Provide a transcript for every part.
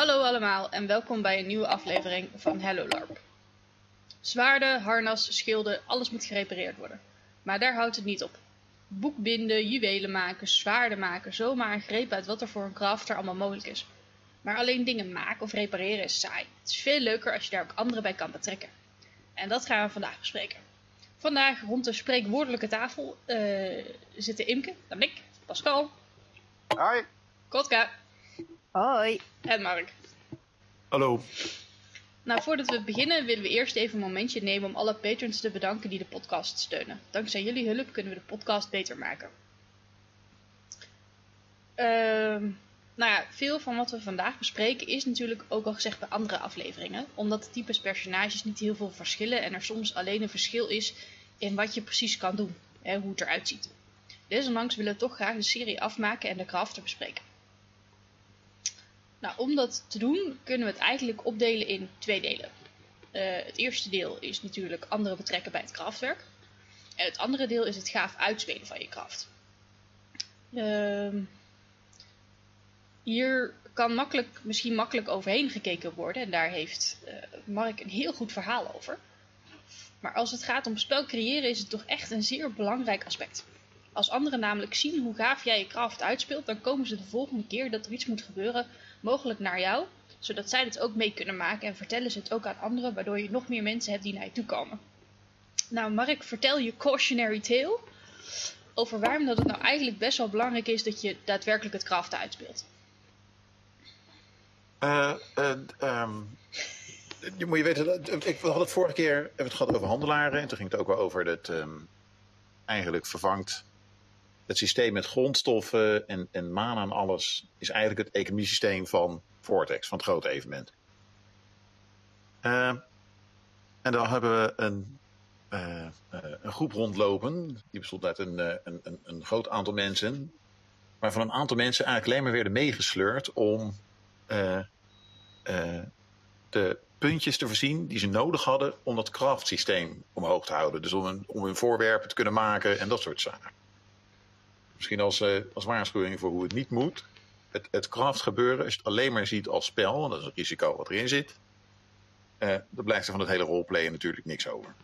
Hallo allemaal en welkom bij een nieuwe aflevering van Hello LARP. Zwaarden, harnas, schilden, alles moet gerepareerd worden. Maar daar houdt het niet op. Boekbinden, juwelen maken, zwaarden maken, zomaar een greep uit wat er voor een crafter allemaal mogelijk is. Maar alleen dingen maken of repareren is saai. Het is veel leuker als je daar ook anderen bij kan betrekken. En dat gaan we vandaag bespreken. Vandaag rond de spreekwoordelijke tafel uh, zitten Imke, dan ik, Pascal. Hoi. Kotka. Hoi. En Mark. Hallo. Nou, voordat we beginnen willen we eerst even een momentje nemen om alle patrons te bedanken die de podcast steunen. Dankzij jullie hulp kunnen we de podcast beter maken. Ehm nou ja, veel van wat we vandaag bespreken is natuurlijk ook al gezegd bij andere afleveringen. Omdat de types personages niet heel veel verschillen en er soms alleen een verschil is in wat je precies kan doen. Hè, hoe het eruit ziet. Desondanks willen we toch graag de serie afmaken en de crafter bespreken. Nou, om dat te doen kunnen we het eigenlijk opdelen in twee delen. Uh, het eerste deel is natuurlijk anderen betrekken bij het kraftwerk. En het andere deel is het gaaf uitspelen van je kracht. Uh, hier kan makkelijk, misschien makkelijk overheen gekeken worden. En daar heeft uh, Mark een heel goed verhaal over. Maar als het gaat om spel creëren is het toch echt een zeer belangrijk aspect. Als anderen namelijk zien hoe gaaf jij je kracht uitspeelt, dan komen ze de volgende keer dat er iets moet gebeuren, mogelijk naar jou, zodat zij het ook mee kunnen maken en vertellen ze het ook aan anderen, waardoor je nog meer mensen hebt die naar je toe komen. Nou, Mark, vertel je cautionary tale over waarom dat het nou eigenlijk best wel belangrijk is dat je daadwerkelijk het kracht uitspeelt. Uh, je moet je weten, dat, ik had het vorige keer het gehad over handelaren. En toen ging het ook wel over dat um, eigenlijk vervangt het systeem met grondstoffen en, en mana en alles. Is eigenlijk het economiesysteem van Vortex, van het grote evenement. Uh, en dan hebben we een, uh, een groep rondlopen. Die bestond uit een, een, een, een groot aantal mensen. Waarvan een aantal mensen eigenlijk alleen maar werden meegesleurd om uh, uh, de puntjes te voorzien die ze nodig hadden om dat craftsysteem omhoog te houden. Dus om, om hun voorwerpen te kunnen maken en dat soort zaken. Misschien als, uh, als waarschuwing voor hoe het niet moet. Het, het craft gebeuren, als je het alleen maar ziet als spel, want dat is het risico wat erin zit. Uh, dan blijft er van het hele roleplayen natuurlijk niks over.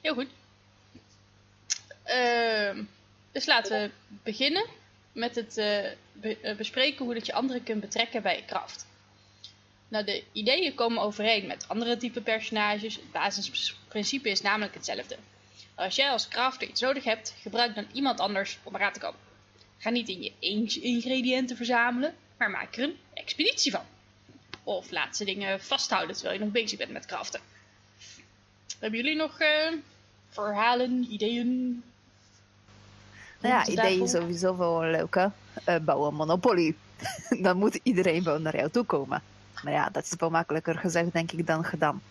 Heel goed. Uh, dus laten we beginnen met het be bespreken hoe dat je anderen kunt betrekken bij je kracht. Nou, de ideeën komen overeen met andere type personages. Het basisprincipe is namelijk hetzelfde. Als jij als crafter iets nodig hebt, gebruik dan iemand anders om eraan te komen. Ga niet in je eentje ingrediënten verzamelen, maar maak er een expeditie van. Of laat ze dingen vasthouden terwijl je nog bezig bent met craften. Hebben jullie nog uh, verhalen, ideeën, nou ja, idee is sowieso wel een leuke. Uh, bouwen Monopoly. dan moet iedereen wel naar jou toe komen. Maar ja, dat is wel makkelijker gezegd, denk ik, dan gedaan.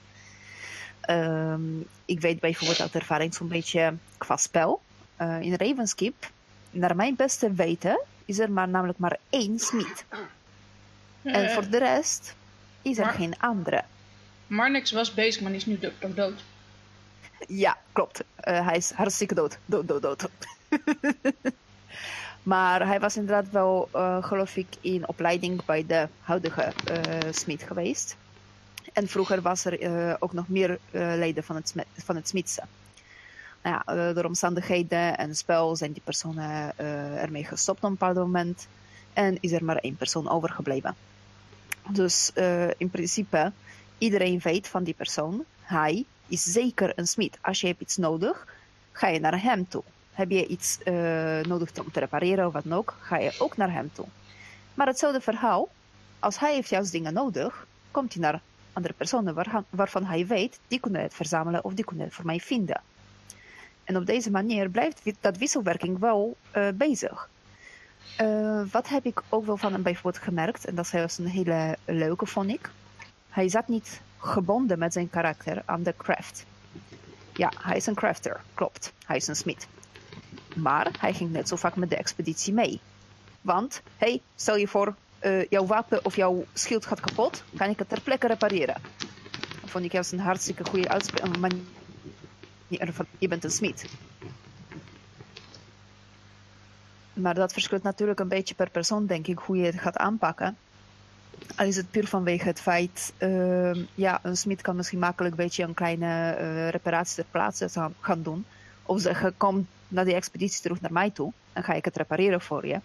Um, ik weet bijvoorbeeld uit ervaring zo'n beetje qua spel. Uh, in Ravenskeep, naar mijn beste weten, is er maar namelijk maar één smid. En voor de rest is er maar, geen andere. Marnix was bezig, maar die is nu dood. dood. Ja, klopt. Uh, hij is hartstikke dood. Dood, dood, dood. maar hij was inderdaad wel, uh, geloof ik, in opleiding bij de huidige smid geweest. En vroeger was er uh, ook nog meer leden van het, van het smidsen. Nou ja, door omstandigheden en spel zijn die personen ermee gestopt op een bepaald moment. En is er maar één persoon overgebleven. Dus in principe, iedereen weet van die persoon. Hij is zeker een smid. Als je hebt iets nodig, ga je naar hem toe. Heb je iets nodig om te repareren of wat dan ook, ga je ook naar hem toe. Maar hetzelfde verhaal, als hij heeft juist dingen nodig, komt hij naar andere personen waar, waarvan hij weet, die kunnen het verzamelen of die kunnen het voor mij vinden. En op deze manier blijft dat wisselwerking wel uh, bezig. Uh, wat heb ik ook wel van hem bijvoorbeeld gemerkt, en dat was een hele leuke, vond ik. Hij zat niet gebonden met zijn karakter aan de craft. Ja, hij is een crafter, klopt. Hij is een smid. Maar hij ging net zo vaak met de expeditie mee. Want, hey, stel je voor, uh, jouw wapen of jouw schild gaat kapot, kan ik het ter plekke repareren. Dat vond ik juist een hartstikke goede. Maar je bent een smid. Maar dat verschilt natuurlijk een beetje per persoon, denk ik, hoe je het gaat aanpakken. Al is het puur vanwege het feit, uh, ja, een smid kan misschien makkelijk een beetje een kleine uh, reparatie ter plaatse gaan doen. Of zeggen, kom naar die expeditie terug naar mij toe, dan ga ik het repareren voor je.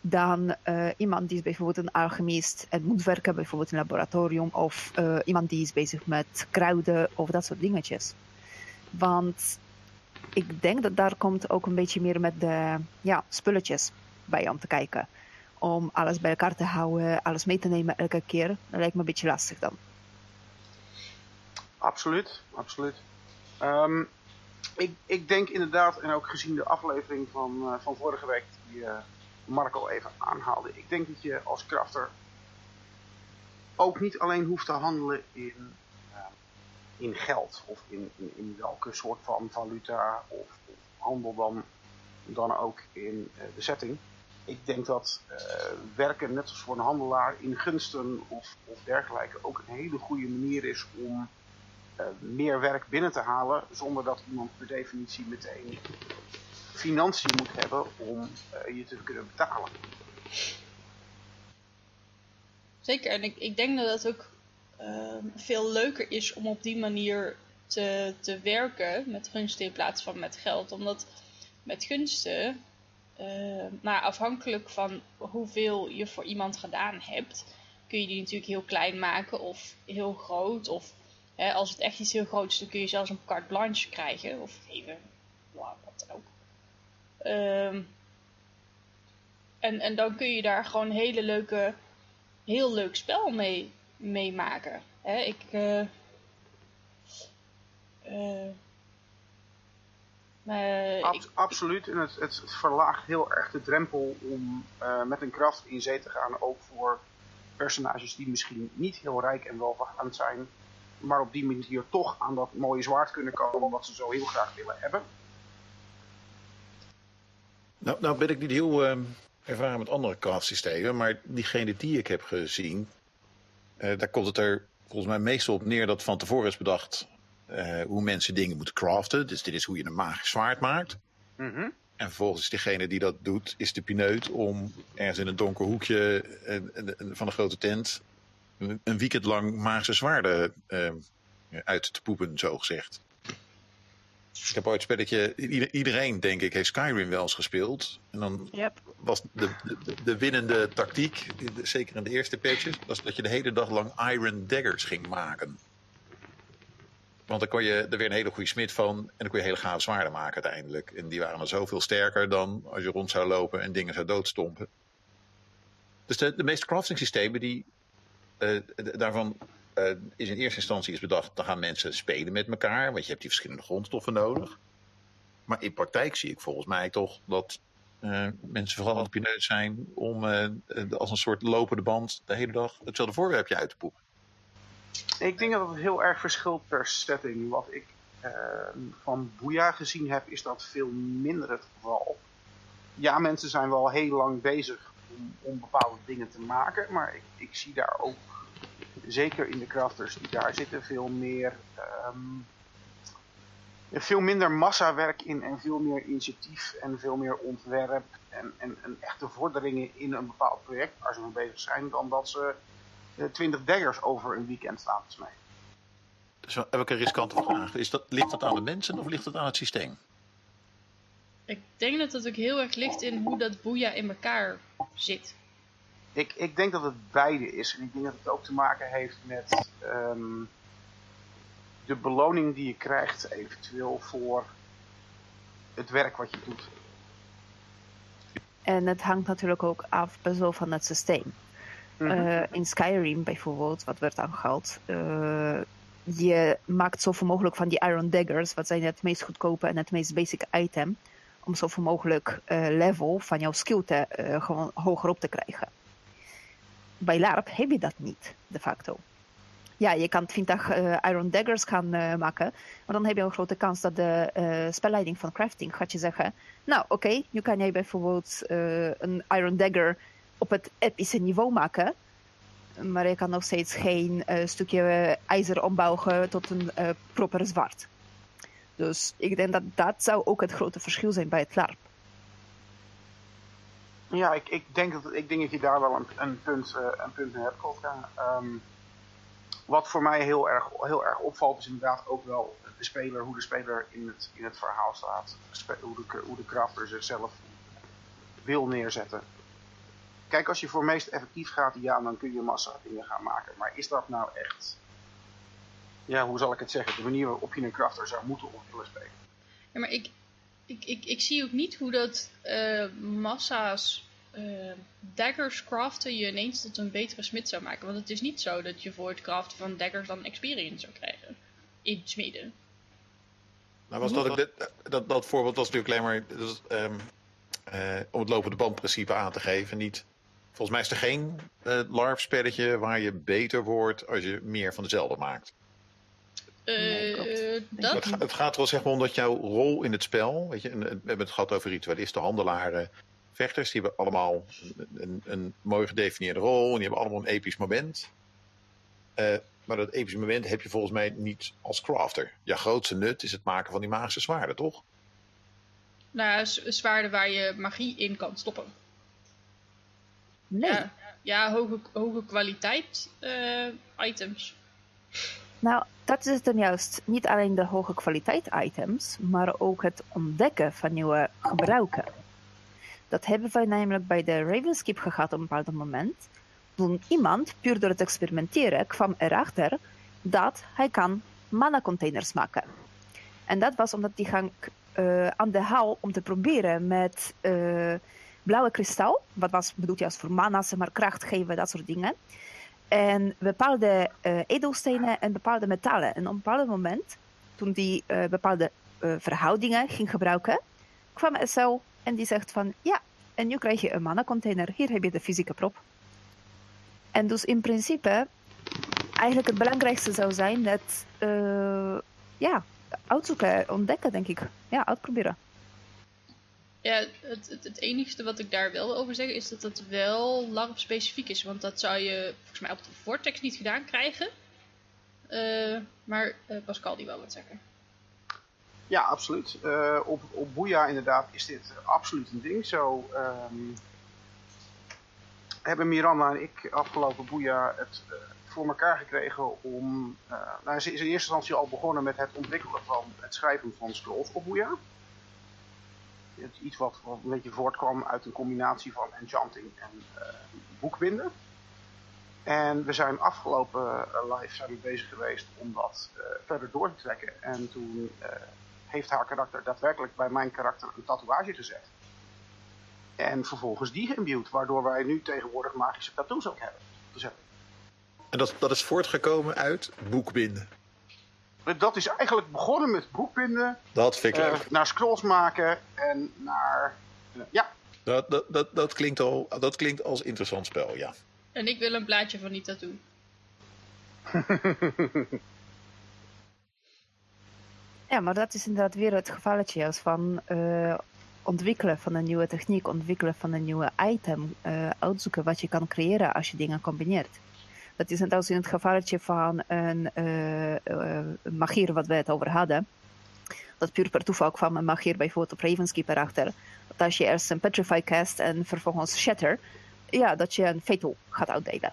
Dan uh, iemand die is bijvoorbeeld een alchemist en moet werken bijvoorbeeld in een laboratorium. Of uh, iemand die is bezig met kruiden of dat soort dingetjes. Want ik denk dat daar komt ook een beetje meer met de ja, spulletjes bij om te kijken. Om alles bij elkaar te houden, alles mee te nemen elke keer. Dat lijkt me een beetje lastig dan. Absoluut, absoluut. Um, ik, ik denk inderdaad, en ook gezien de aflevering van, uh, van vorige week die Marco even aanhaalde. Ik denk dat je als crafter ook niet alleen hoeft te handelen in in geld of in, in, welke soort van valuta of, handel dan, dan ook in uh, de setting. Ik denk dat uh, werken, net als voor een handelaar, in gunsten of, of dergelijke ook een hele goede manier is om meer werk binnen te halen zonder dat iemand per definitie meteen financiën moet hebben om je te kunnen betalen. Zeker, en ik, ik denk dat dat ook Ehm, veel leuker is om op die manier te, te werken met gunsten in plaats van met geld. Omdat met gunsten, uh, afhankelijk van hoeveel je voor iemand gedaan hebt, kun je die natuurlijk heel klein maken of heel groot. Of als het echt iets heel groots is, dan kun je zelfs een carte blanche krijgen. Of even, wat ook. Um, en, en dan kun je daar gewoon hele leuke, heel leuk spel mee meemaken. Hè, ik. Uh, absoluut. En het, het, verlaagt heel erg de drempel om uh, met een kracht in zee te gaan. Ook voor personages die misschien niet heel rijk en welvarend zijn. Maar op die manier toch aan dat mooie zwaard kunnen komen. Wat ze zo heel graag willen hebben. Nou, nou ben ik niet heel uh, ervaren met andere krachtsystemen. Maar diegene die ik heb gezien, uh, daar komt het er volgens mij meestal op neer dat van tevoren is bedacht uh, hoe mensen dingen moeten craften. Dus dit is hoe je een magisch zwaard maakt. Mm -hmm. En vervolgens is degene die dat doet, is de pineut om ergens in een donker hoekje uh, van een grote tent een weekend lang magische zwaarden uit te poepen, zo gezegd. Ik heb ooit een spelletje, iedereen denk ik heeft Skyrim wel eens gespeeld. En dan yep. was de, de, de, winnende tactiek, zeker in de eerste patches, was dat je de hele dag lang Iron Daggers ging maken. Want dan kon je er weer een hele goede smid van en dan kon je hele gave zwaarden maken uiteindelijk. En die waren dan zoveel sterker dan als je rond zou lopen en dingen zou doodstompen. Dus de, de meeste crafting systemen die uh, daarvan is in eerste instantie is bedacht, dan gaan mensen spelen met elkaar, want je hebt die verschillende grondstoffen nodig. Maar in praktijk zie ik volgens mij toch dat uh, mensen vooral aan het zijn om uh, als een soort lopende band de hele dag hetzelfde voorwerpje uit te poepen. Ik denk dat het heel erg verschilt per setting. Wat ik van Boeja gezien heb, is dat veel minder het geval. Ja, mensen zijn wel heel lang bezig om, om bepaalde dingen te maken, maar ik, ik zie daar ook zeker in de crafters die daar zitten, veel meer. Um, veel minder massawerk in en veel meer initiatief en veel meer ontwerp en, en, en echte vorderingen in een bepaald project waar ze mee bezig zijn, dan dat ze uh, twintig daggers over een weekend staan te smijten. Dus heb ik een riskante vraag. Is dat, ligt dat aan de mensen of ligt dat aan het systeem? Ik denk dat het ook heel erg ligt in hoe dat boeia in elkaar zit. Ik, ik denk dat het beide is. En ik denk dat het ook te maken heeft met um, de beloning die je krijgt eventueel voor het werk wat je doet. En het hangt natuurlijk ook af best wel van het systeem. Mm -hmm. uh, in Skyrim bijvoorbeeld, wat werd aangehaald, uh, je maakt zoveel mogelijk van die Iron Daggers, wat zijn het meest goedkope en het meest basic item, om zoveel mogelijk uh, level van jouw skill te, gewoon hoger op te krijgen bij LARP heb je dat niet, de facto. Ja, je kan 20 uh, Iron Daggers gaan uh, maken, maar dan heb je een grote kans dat de uh, spelleiding van crafting gaat je zeggen, nou oké, okay, nu kan jij bijvoorbeeld een Iron Dagger op het epische niveau maken, maar je kan nog steeds geen stukje ijzer ombouwen tot een proper zwaard. Dus ik denk dat dat zou ook het grote verschil zijn bij het LARP. Ja, ik, ik, denk dat, ik denk dat je daar wel een, een punt, uh, een punt in hebt, Kotka. Ehm, wat voor mij heel erg, heel erg opvalt is inderdaad ook wel de speler, hoe de speler in het, in het verhaal staat. Hoe de, hoe de crafter zichzelf wil neerzetten. Kijk, als je voor meest effectief gaat, ja, dan kun je massa dingen gaan maken. Maar is dat nou echt, ja, hoe zal ik het zeggen, de manier waarop je een crafter zou moeten willen spelen? Ja, maar ik, ik, ik, ik zie ook niet hoe dat uh, massa's uh, daggers craften je ineens tot een betere smid zou maken. Want het is niet zo dat je voor het craften van daggers dan experience zou krijgen. In smeden. Nou was dat, ook dit, dat, dat voorbeeld was natuurlijk alleen maar dus, um, uh, om het lopende bandprincipe aan te geven. Niet, volgens mij is er geen uh, LARP-spelletje waar je beter wordt als je meer van dezelfde maakt. Uh, dat... het, het, gaat er wel zeg maar om dat jouw rol in het spel, weet je, we hebben het gehad over ritualisten, handelaren, vechters, die hebben allemaal een, een, een mooi gedefinieerde rol en die hebben allemaal een episch moment. Uh, maar dat episch moment heb je volgens mij niet als crafter. Je grootste nut is het maken van die magische zwaarden, toch? Nou ja, zwaarden waar je magie in kan stoppen. Nee. Ja, ja hoge, hoge kwaliteit uh, items. Nou, dat is het dan juist. Niet alleen de hoge kwaliteit items, maar ook het ontdekken van nieuwe gebruiken. Dat hebben wij namelijk bij de Ravenskip gehad op een bepaald moment. Toen iemand, puur door het experimenteren, kwam erachter dat hij kan mana containers maken. En dat was omdat hij ging uh, aan de haal om te proberen met uh, blauwe kristal. Wat was bedoeld juist voor mana, zeg maar kracht geven, dat soort dingen. En bepaalde uh, edelstenen en bepaalde metalen. En op een bepaald moment, toen die uh, bepaalde uh, verhoudingen ging gebruiken, kwam SL en die zegt van ja, en nu krijg je een mana container. Hier heb je de fysieke prop. En dus in principe, eigenlijk het belangrijkste zou zijn dat, ja, uitzoeken, ontdekken denk ik. Ja, uitproberen. Ja, het, het, het, enige wat ik daar wel over zeg is dat het wel LARP specifiek is. Want dat zou je volgens mij op de Vortex niet gedaan krijgen. Uh, maar uh, Pascal die wel wat zeggen. Ja, absoluut. Uh, op, op Boeia inderdaad is dit absoluut een ding. Zo um, hebben Miranda en ik afgelopen Boeia het voor elkaar gekregen om... nou, ze is in eerste instantie al begonnen met het ontwikkelen van het schrijven van scrolls op Boeia iets wat, een beetje voortkwam uit een combinatie van enchanting en uh, boekbinden. En we zijn afgelopen uh, live zijn we bezig geweest om dat uh, verder door te trekken. En toen heeft haar karakter daadwerkelijk bij mijn karakter een tatoeage gezet. En vervolgens die geïmbuwd, waardoor wij nu tegenwoordig magische tattoos ook hebben te zetten. En dat, dat is voortgekomen uit boekbinden? Dat is eigenlijk begonnen met boekbinden. Dat vind ik uh, leuk. Naar scrolls maken en naar... Uh, ja. Dat, dat, dat, dat, klinkt al, dat klinkt als interessant spel, ja. En ik wil een plaatje van die tattoo. ja, maar dat is inderdaad weer het gevalletje als van uh, ontwikkelen van een nieuwe techniek, ontwikkelen van een nieuwe item, uitzoeken wat je kan creëren als je dingen combineert. Dat is net als in het gevalletje van een uh, uh, magier wat we het over hadden. Dat puur per toeval kwam een magier bijvoorbeeld op Ravenskeep erachter. Dat als je eerst een Petrify cast en vervolgens Shatter, ja, dat je een Fatal gaat uitdelen.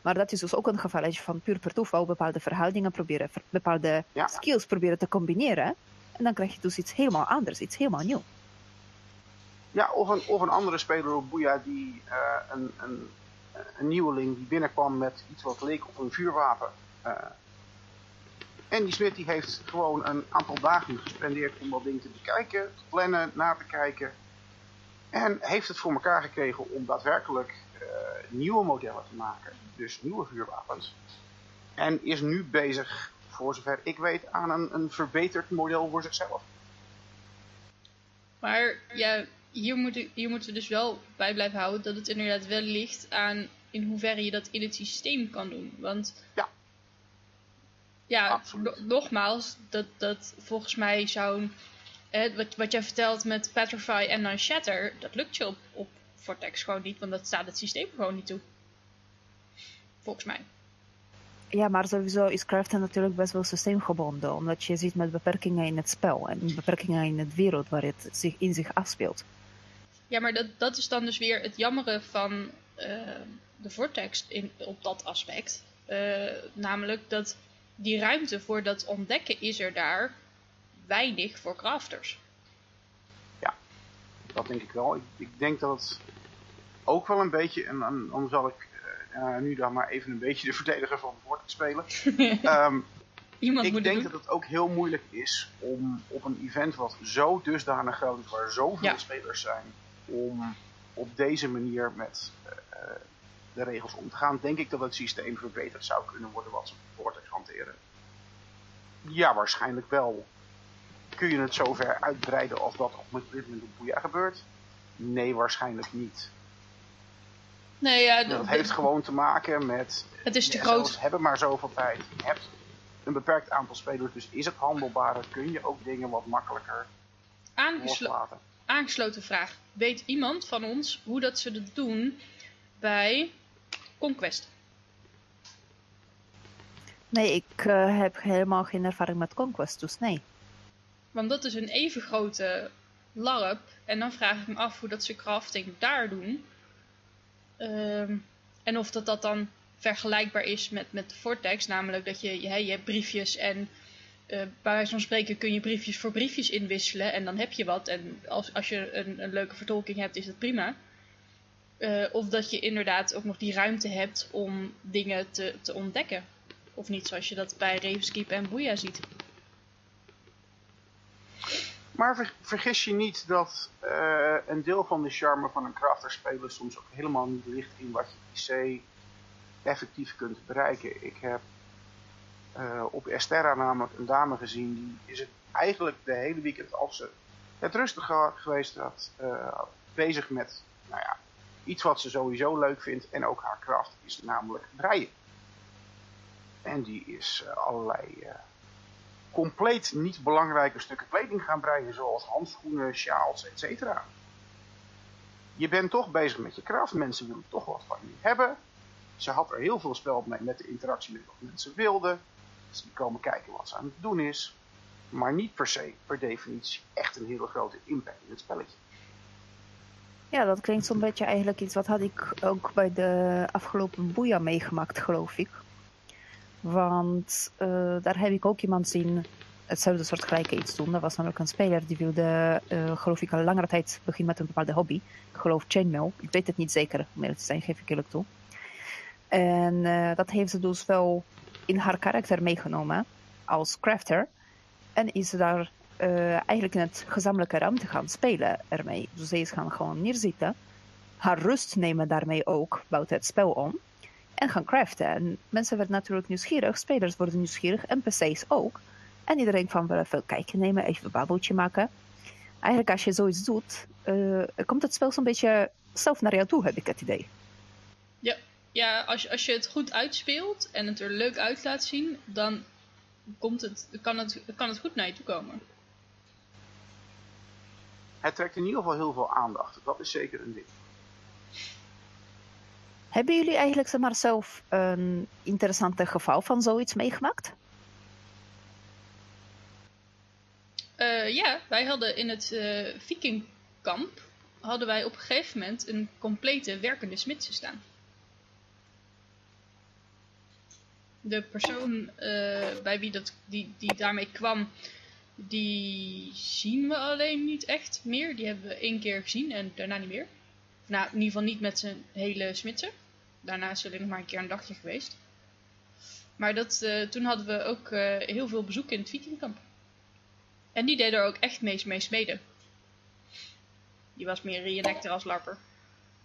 Maar dat is dus ook een gevalletje van puur per toeval bepaalde verhoudingen proberen, bepaalde ja. skills proberen te combineren. En dan krijg je dus iets helemaal anders, iets helemaal nieuw. Ja, of een, of een andere speler op Boeia die uh, een, een een nieuweling die binnenkwam met iets wat leek op een vuurwapen. Uh, en die Smit die heeft gewoon een aantal dagen gespendeerd om dat ding te bekijken, te plannen, na te kijken. En heeft het voor elkaar gekregen om daadwerkelijk uh, nieuwe modellen te maken. Dus nieuwe vuurwapens. En is nu bezig, voor zover ik weet, aan een, een verbeterd model voor zichzelf. Maar ja, hier, moet, hier moeten we dus wel bij blijven houden dat het inderdaad wel ligt aan in hoeverre je dat in het systeem kan doen. Want ja, ja nogmaals, dat, dat volgens mij zo'n, eh, wat, wat jij vertelt met Petrify en dan Shatter, dat lukt je op, op Vortex gewoon niet, want dat staat het systeem gewoon niet toe. Volgens mij. Ja, maar sowieso is craften natuurlijk best wel systeemgebonden, omdat je zit met beperkingen in het spel en beperkingen in het wereld waar het zich in zich afspeelt. Ja, maar dat, dat is dan dus weer het jammere van eh, de Vortex in, op dat aspect. Eh, namelijk dat die ruimte voor dat ontdekken is er daar weinig voor crafters. Dat denk ik wel. Ik, ik denk dat het ook wel een beetje, en dan, zal ik eh, nu dan maar even een beetje de verdediger van het woord spelen. Ehm, Iemand ik moet denk doen. dat het ook heel moeilijk is om op een event wat zo dusdanig groot is, waar zoveel Ja. spelers zijn, om op deze manier met eh, de regels om te gaan. Denk ik dat het systeem verbeterd zou kunnen worden wat ze Vortex hanteren. Ja, waarschijnlijk wel. Kun je het zover uitbreiden als dat op dit moment op Boeia gebeurt? Nee, waarschijnlijk niet. Nee, ja, Dat heeft gewoon te maken met het is te groot. Hebben maar zoveel tijd. Je hebt een beperkt aantal spelers, dus is het handelbaar? Kun je ook dingen wat makkelijker Aangeslo- loslaten? Aangesloten vraag. Weet iemand van ons hoe dat ze dat doen bij Conquest? Nee, ik eh, heb helemaal geen ervaring met Conquest, dus nee. Want dat is een even grote LARP. En dan vraag ik me af hoe dat ze crafting daar doen. Ehm, en of dat, dat dan vergelijkbaar is met, met de Vortex. Namelijk dat je, je, je hebt briefjes en eh, bij wijze van spreken kun je briefjes voor briefjes inwisselen. En dan heb je wat. En als, als je een, een leuke vertolking hebt, is dat prima. Eh, of dat je inderdaad ook nog die ruimte hebt om dingen te, te ontdekken. Of niet zoals je dat bij Ravenskeep en Boeia ziet. Maar ver- vergis je niet dat eh, een deel van de charme van een crafter-speler soms ook helemaal niet ligt in wat je IC effectief kunt bereiken. Ik heb eh, op Esterra namelijk een dame gezien, die is het eigenlijk de hele weekend als ze het rustig ge- geweest had, eh, bezig met nou ja, iets wat ze sowieso leuk vindt en ook haar kracht is namelijk breien. En die is eh, allerlei compleet niet belangrijke stukken kleding gaan breien, zoals handschoenen, sjaals, etc. Je bent toch bezig met je kracht, mensen willen toch wat van je hebben. Ze had er heel veel spel mee met de interactie met wat mensen wilden. Die komen kijken wat ze aan het doen is. Maar niet per se, per definitie, echt een hele grote impact in het spelletje. Ja, dat klinkt zo'n beetje eigenlijk iets wat had ik ook bij de afgelopen boeia meegemaakt, geloof ik. Want eh, daar heb ik ook iemand zien hetzelfde soort gelijke iets doen. Dat was namelijk een speler die wilde, eh, geloof ik, al langere tijd beginnen met een bepaalde hobby. Ik geloof chainmail. Ik weet het niet zeker, om eerlijk te zijn, geef ik eerlijk toe. En eh, dat heeft ze dus wel in haar karakter meegenomen als crafter. En is daar eh, eigenlijk in het gezamenlijke ruimte gaan spelen ermee. Dus ze is gaan gewoon neerzitten. Haar rust nemen daarmee ook buiten het spel om. En gaan craften. En mensen werden natuurlijk nieuwsgierig. Spelers worden nieuwsgierig. NPC's ook. En iedereen van wel even kijken nemen. Even een babbeltje maken. Eigenlijk als je zoiets doet. eh, komt het spel zo'n beetje zelf naar jou toe, heb ik het idee. Ja, als, je- als je het goed uitspeelt en het er leuk uit laat zien, dan komt het, kan, het, kan het goed naar je toe komen. Het trekt in ieder geval heel veel aandacht. Dat is zeker een ding. Hebben jullie eigenlijk zeg maar, zelf een interessante geval van zoiets meegemaakt? Eh, ja, wij hadden in het eh vikingkamp hadden wij op een gegeven moment een complete werkende smidse staan. De persoon eh, bij wie dat, die, die daarmee kwam, die zien we alleen niet echt meer. Die hebben we één keer gezien en daarna niet meer. Nou, in ieder geval niet met zijn hele smidse. Daarna is alleen nog maar een keer een dagje geweest. Maar dat, eh, toen hadden we ook eh, heel veel bezoek in het vikingkamp. En die deed er ook echt mee, mee smeden. Die was meer reenactor als larper.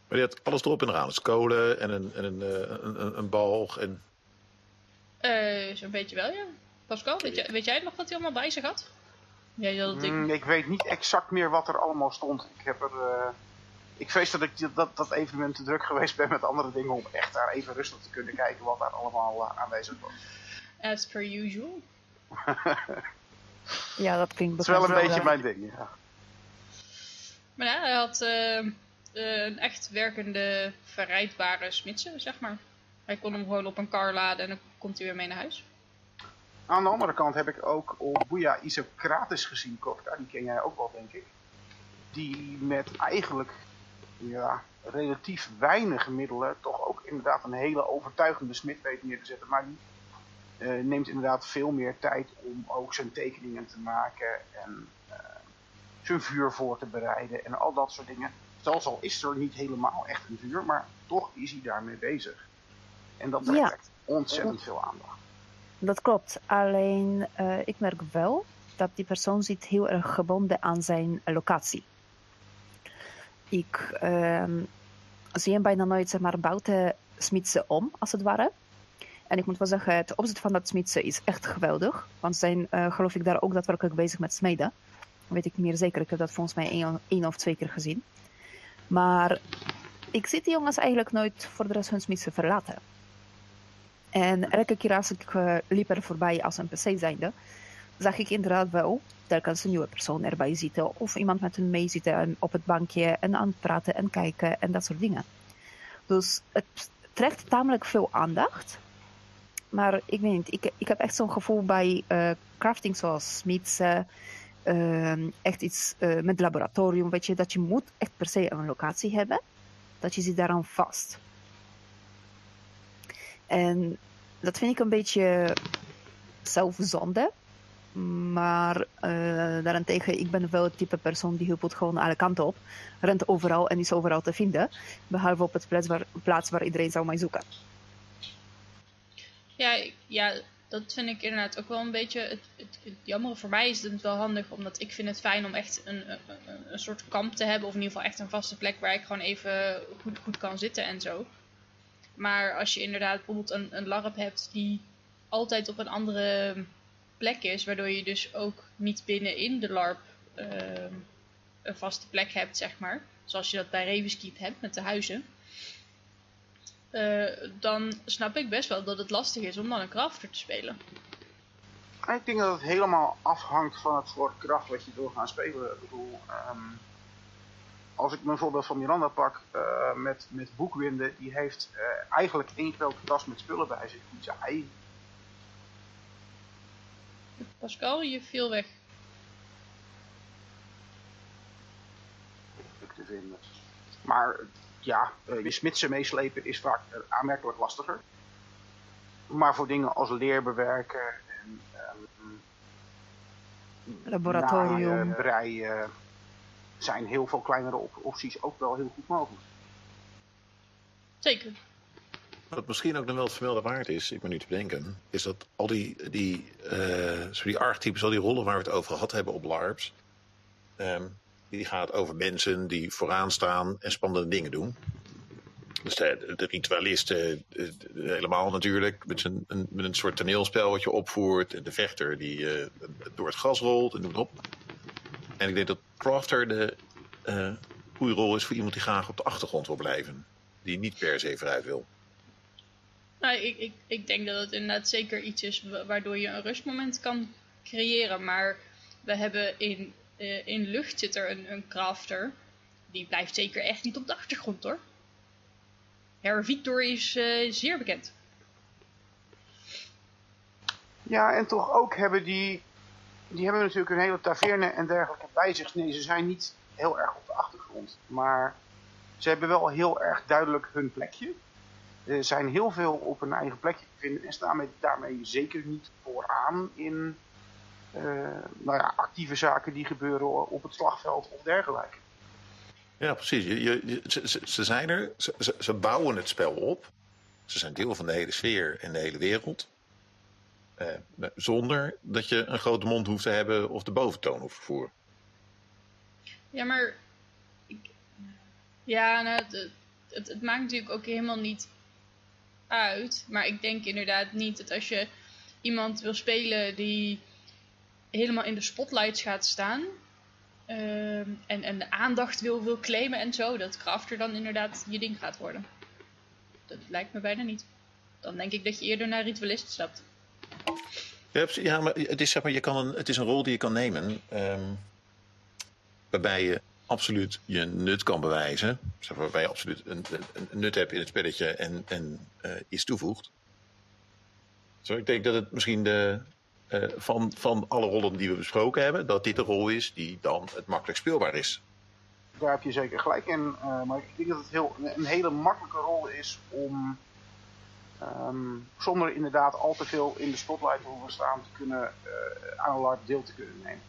Maar die had alles erop en eraan. Dus kolen en een, en een, een, een, een balg. En Eh, Zo'n beetje wel, ja. Pascal, weet, jij- weet jij nog wat hij allemaal bij zich had? Ding. Mm, ik weet niet exact meer wat er allemaal stond. Ik heb er. eh, ik vrees dat ik dat, dat evenement te druk geweest ben met andere dingen om echt daar even rustig te kunnen kijken wat daar allemaal eh, aanwezig was. As per usual. Ja, dat klinkt Het is wel een beetje mijn ding, ja. Maar ja, hij had een echt werkende, verrijdbare smidse, zeg maar. Hij kon hem gewoon op een kar laden en komt hij weer mee naar huis. Aan de andere kant heb ik ook op Boeia Isocrates gezien, die ken jij ook wel, denk ik. Die met eigenlijk ja, relatief weinig middelen toch ook inderdaad een hele overtuigende smid weet neer te zetten. Maar die eh, neemt inderdaad veel meer tijd om ook zijn tekeningen te maken en uh, zijn vuur voor te bereiden en al dat soort dingen. Zelfs al is er niet helemaal echt een vuur, maar toch is hij daarmee bezig. En dat ja. Ontzettend veel aandacht. Dat klopt. Alleen uh, ik merk wel dat die persoon zit heel erg gebonden aan zijn locatie. Ik uh, zie hem bijna nooit zeg maar, buiten smidsen om, als het ware. En ik moet wel zeggen, het opzet van dat smidsen is echt geweldig. Want zijn, uh, geloof ik, daar ook daadwerkelijk bezig met smeden. weet ik meer zeker. Ik heb dat volgens mij één, of twee keer gezien. Maar ik zie die jongens eigenlijk nooit voor de rest hun smidsen verlaten. En elke keer als ik uh, liep er voorbij als een PC zijnde, zag ik inderdaad wel telkens een nieuwe persoon erbij zitten. Of iemand met hen mee zitten op het bankje en aan het praten en kijken en dat soort dingen. Dus het trekt tamelijk veel aandacht. Maar ik weet niet, ik, ik heb echt zo'n gevoel bij uh, crafting zoals smidsen. Uh, echt iets uh, met laboratorium, weet je, dat je moet echt per se een locatie hebben. Dat je zit daaraan vast. En dat vind ik een beetje zelfzonde. Maar uh, daarentegen, ik ben wel het type persoon die huppelt gewoon alle kanten op. Rent overal en is overal te vinden. Behalve op het plaats waar, plaats waar iedereen zou mij zoeken. Ja, ja, dat vind ik inderdaad ook wel een beetje het jammer. Voor mij is het wel handig, omdat ik vind het fijn om echt een, een, een, soort kamp te hebben. Of in ieder geval echt een vaste plek waar ik gewoon even goed, goed kan zitten en zo. Maar als je inderdaad bijvoorbeeld een, een LARP hebt die altijd op een andere plek is, waardoor je dus ook niet binnenin de LARP uh, een vaste plek hebt, zeg maar. Zoals je dat bij Ravenskeep hebt met de huizen. Uh, dan snap ik best wel dat het lastig is om dan een crafter te spelen. Ik denk dat het helemaal afhangt van het soort kracht wat je wil gaan spelen. Ik bedoel, um, als ik mijn voorbeeld van Miranda pak uh, met, met Boekwinden, die heeft uh, eigenlijk één grote tas met spullen bij zich die zij Pascal, je viel weg. te vinden. Maar ja, je smidsen meeslepen is vaak aanmerkelijk lastiger. Maar voor dingen als leerbewerken en um, laboratorium, naaien, breien, zijn heel veel kleinere op opties ook wel heel goed mogelijk. Zeker. Wat misschien ook nog wel het vermelden waard is, ik ben nu te bedenken, is dat al die, die, uh, die archetypes, al die rollen waar we het over gehad hebben op LARPs, um, die gaat over mensen die vooraan staan en spannende dingen doen. Dus de, de ritualist uh, helemaal natuurlijk, met een, een, met een soort toneelspel wat je opvoert. En de vechter die uh, door het gas rolt en noem het op. En ik denk dat Crafter de uh, goede rol is voor iemand die graag op de achtergrond wil blijven. Die niet per se vooruit wil. Nou, ik, ik, ik denk dat het inderdaad zeker iets is waardoor je een rustmoment kan creëren. Maar we hebben in, uh, in lucht zit er een, een crafter. Die blijft zeker echt niet op de achtergrond hoor. Herr Victor is uh, zeer bekend. Ja, en toch ook hebben die... Die hebben natuurlijk een hele taverne en dergelijke bij zich. Nee, ze zijn niet heel erg op de achtergrond. Maar ze hebben wel heel erg duidelijk hun plekje. Er zijn heel veel op een eigen plekje te vinden en staan daarmee zeker niet vooraan in uh, nou ja, actieve zaken die gebeuren op het slagveld of dergelijke. Ja, precies. Je, ze, ze, zijn er, ze, ze, bouwen het spel op. Ze zijn deel van de hele sfeer en de hele wereld. Uh, zonder dat je een grote mond hoeft te hebben of de boventoon hoeft te voeren. Ja, maar. Ik, ja, nou, het, het, maakt natuurlijk ook helemaal niet uit. Maar ik denk inderdaad niet dat als je iemand wil spelen die helemaal in de spotlights gaat staan. Uh, en, en de aandacht wil, wil claimen en zo. Dat Crafter dan inderdaad je ding gaat worden. Dat lijkt me bijna niet. Dan denk ik dat je eerder naar Ritualist stapt. Ja, maar het is, zeg maar, je kan een, het is een rol die je kan nemen. Um, waarbij je absoluut je nut kan bewijzen. Zeg, waarbij je absoluut een, nut hebt in het spelletje en, en uh, iets toevoegt. Zo, ik denk dat het misschien de, uh, van, van alle rollen die we besproken hebben, dat dit de rol is die dan het makkelijk speelbaar is. daar heb je zeker gelijk in. Uh, maar ik denk dat het heel, een hele makkelijke rol is om um, zonder inderdaad al te veel in de spotlight te hoeven staan te kunnen uh, aan een LARP deel te kunnen nemen.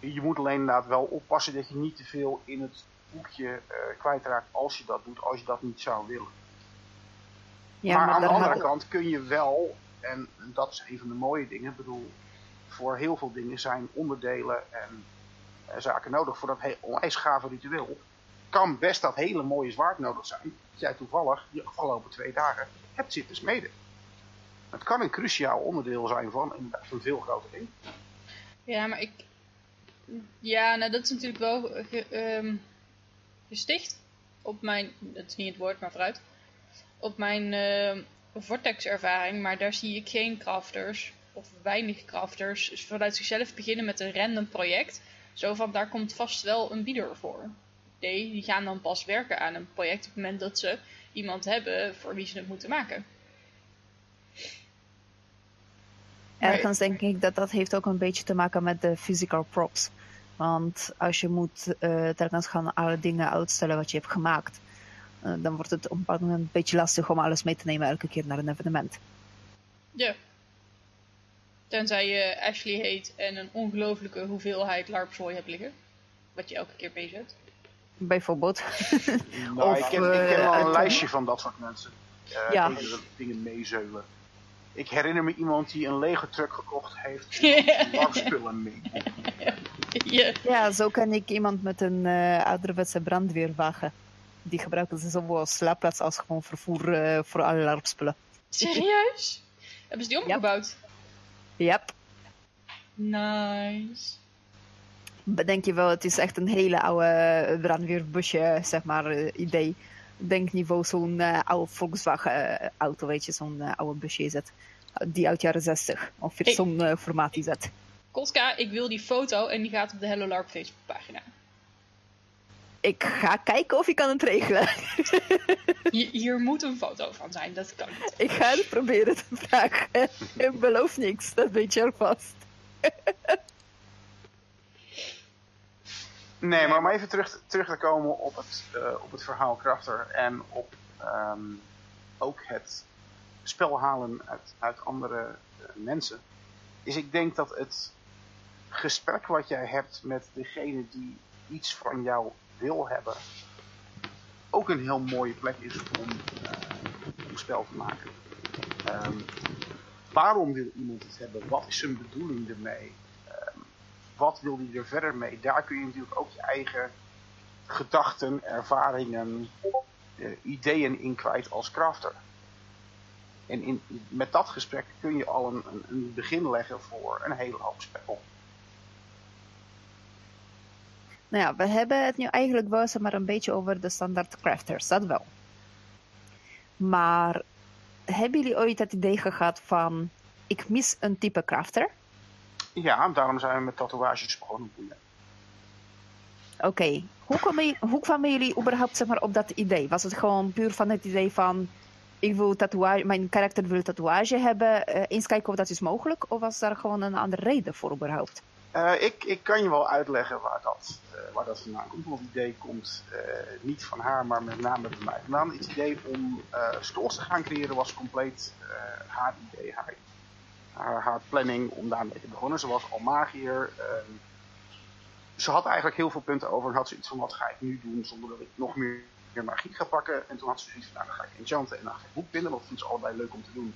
Je moet alleen inderdaad wel oppassen dat je niet te veel in het boekje uh, kwijtraakt als je dat doet, als je dat niet zou willen. Ja, maar, maar aan de andere kant kun je wel, en dat is een van de mooie dingen, ik bedoel, voor heel veel dingen zijn onderdelen en uh, zaken nodig voor dat onwijs gave ritueel. Kan best dat hele mooie zwaard nodig zijn, jij toevallig die afgelopen twee dagen hebt zitten smeden. Het kan een cruciaal onderdeel zijn van een, een veel groter ding. Ja, maar ik... Ja, nou dat is natuurlijk wel uh, gesticht op mijn... Dat is niet het woord, maar vooruit. Op mijn uh, Vortex-ervaring, maar daar zie ik geen crafters of weinig crafters vanuit zichzelf beginnen met een random project. Zo van, daar komt vast wel een bieder voor. Nee, die gaan dan pas werken aan een project op het moment dat ze iemand hebben voor wie ze het moeten maken. Ergens denk ik dat dat heeft ook een beetje te maken met de physical props. Want als je moet uh, telkens gaan alle dingen uitstellen wat je hebt gemaakt, uh, dan wordt het op een moment een beetje lastig om alles mee te nemen elke keer naar een evenement. Ja. Tenzij je Ashley heet en een ongelofelijke hoeveelheid larpzooi hebt liggen. Wat je elke keer bezet. Bijvoorbeeld. Nou, of, ik ken, ik ken wel een lijstje van dat soort mensen. Uh, ja. Die dingen meezeulen. Ik herinner me iemand die een lege truck gekocht heeft en spullen mee. Ja. ja, zo ken ik iemand met een uh, ouderwetse brandweerwagen. Die gebruiken ze zowel als slaapplaats als gewoon vervoer uh, voor alle larpspullen. Serieus? Hebben ze die omgebouwd? Yep. Nice. Bedenk je wel, het is echt een hele oude brandweerbusje, zeg maar, uh, idee. Denkniveau zo'n uh, oude Volkswagen auto, weet je, zo'n uh, oude busje is het. Die uit jaren 60, of hey. zo'n formaat is het. Ik wil die foto en die gaat op de Hello Larp Facebookpagina. Ik ga kijken of ik kan het regelen. Hier, hier, moet een foto van zijn, dat kan niet. Ik ga het proberen te vragen. Ik beloof niks, dat weet je alvast. Nee, maar om even terug, terug te komen op het, uh, op het verhaal Krafter en op um, ook het spel halen uit, uit andere uh, mensen. Is ik denk dat het gesprek wat jij hebt met degene die iets van jou wil hebben, ook een heel mooie plek is om, uh, om spel te maken. Um, waarom wil iemand het hebben? Wat is zijn bedoeling ermee? Wat wil hij er verder mee? Daar kun je natuurlijk ook je eigen gedachten, ervaringen, uh, ideeën in kwijt als crafter. En in, met dat gesprek kun je al een, een, een begin leggen voor een hele hoop spel. Nou ja, we hebben het nu eigenlijk wel maar een beetje over de standaard crafters, dat wel. Maar hebben jullie ooit het idee gehad van, ik mis een type crafter? Ja, daarom zijn we met tatoeages begonnen. Oké, okay. hoe, hoe, kwamen jullie überhaupt zeg maar, op dat idee? Was het gewoon puur van het idee van, ik wil tatoeage, mijn karakter wil tatoeage hebben, uh, eens kijken of dat is mogelijk? Of was daar gewoon een andere reden voor überhaupt? Uh, ik, ik kan je wel uitleggen waar dat, uh, waar dat vandaan komt. Want het idee komt niet van haar, maar met name van mij vandaan. Het idee om stores te gaan creëren was compleet haar idee, haar, haar, planning om daarmee te beginnen. Ze was al magier. Ehm, ze had eigenlijk heel veel punten over en had zoiets van wat ga ik nu doen zonder dat ik nog meer, magie ga pakken. En toen had ze zoiets van nou dan ga ik enchanten en dan ga ik boek binden. Dat vindt ze allebei leuk om te doen.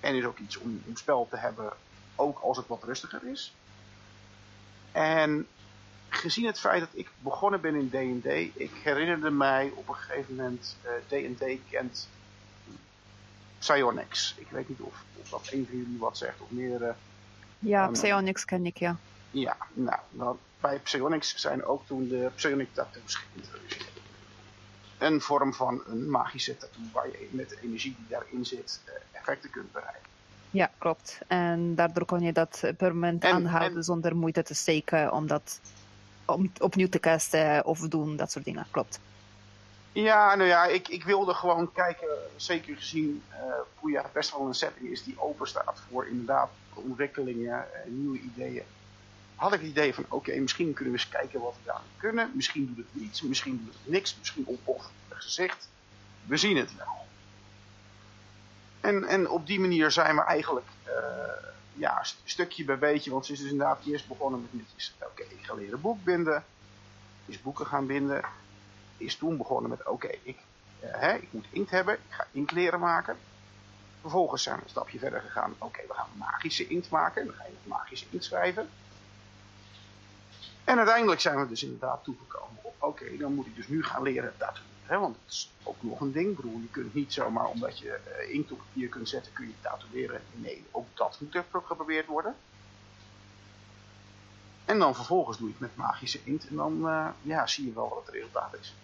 En is ook iets om, spel te hebben, ook als het wat rustiger is. En gezien het feit dat ik begonnen ben in D&D, ik herinnerde mij op een gegeven moment, D&D uh, kent Psionics. Ik weet niet of, of dat een van jullie wat zegt of meerdere. Ja, um, Psionics ken ik, ja. Ja, nou, nou, bij Psionics zijn ook toen de Psionic tattoos geïntroduceerd. Een vorm van een magische tattoo waar je met de energie die daarin zit uh, effecten kunt bereiken. Ja, klopt. En daardoor kon je dat permanent en, aanhouden en... zonder moeite te steken om dat om, opnieuw te casten of doen, dat soort dingen. Klopt. Ja, nou ja, ik, ik wilde gewoon kijken, zeker gezien uh, Poeja best wel een setting is die open staat voor inderdaad ontwikkelingen, uh, nieuwe ideeën. had ik het idee van, oké, misschien kunnen we eens kijken wat we daar kunnen. Misschien doet het niets, misschien doet het niks, misschien ontploft het gezicht. We zien het wel. En, en op die manier zijn we eigenlijk uh, ja, stukje bij beetje, want ze is dus inderdaad eerst begonnen met oké, ik ga leren boek binden. Is boeken gaan binden. Is toen begonnen met, oké, ik, hè, ik moet inkt hebben, ik ga inkt leren maken. Vervolgens zijn we een stapje verder gegaan. Oké, we gaan magische inkt maken. Dan ga je magische inkt schrijven. En uiteindelijk zijn we dus inderdaad toegekomen op, oké, dan moet ik dus nu gaan leren tatoeëren. Want dat is ook nog een ding, broer. Je kunt niet zomaar omdat je uh, inkt op papier kunt zetten, kun je tatoeëren. Nee, ook dat moet er geprobeerd worden. En dan vervolgens doe je het met magische inkt en dan uh, ja, zie je wel wat het resultaat is.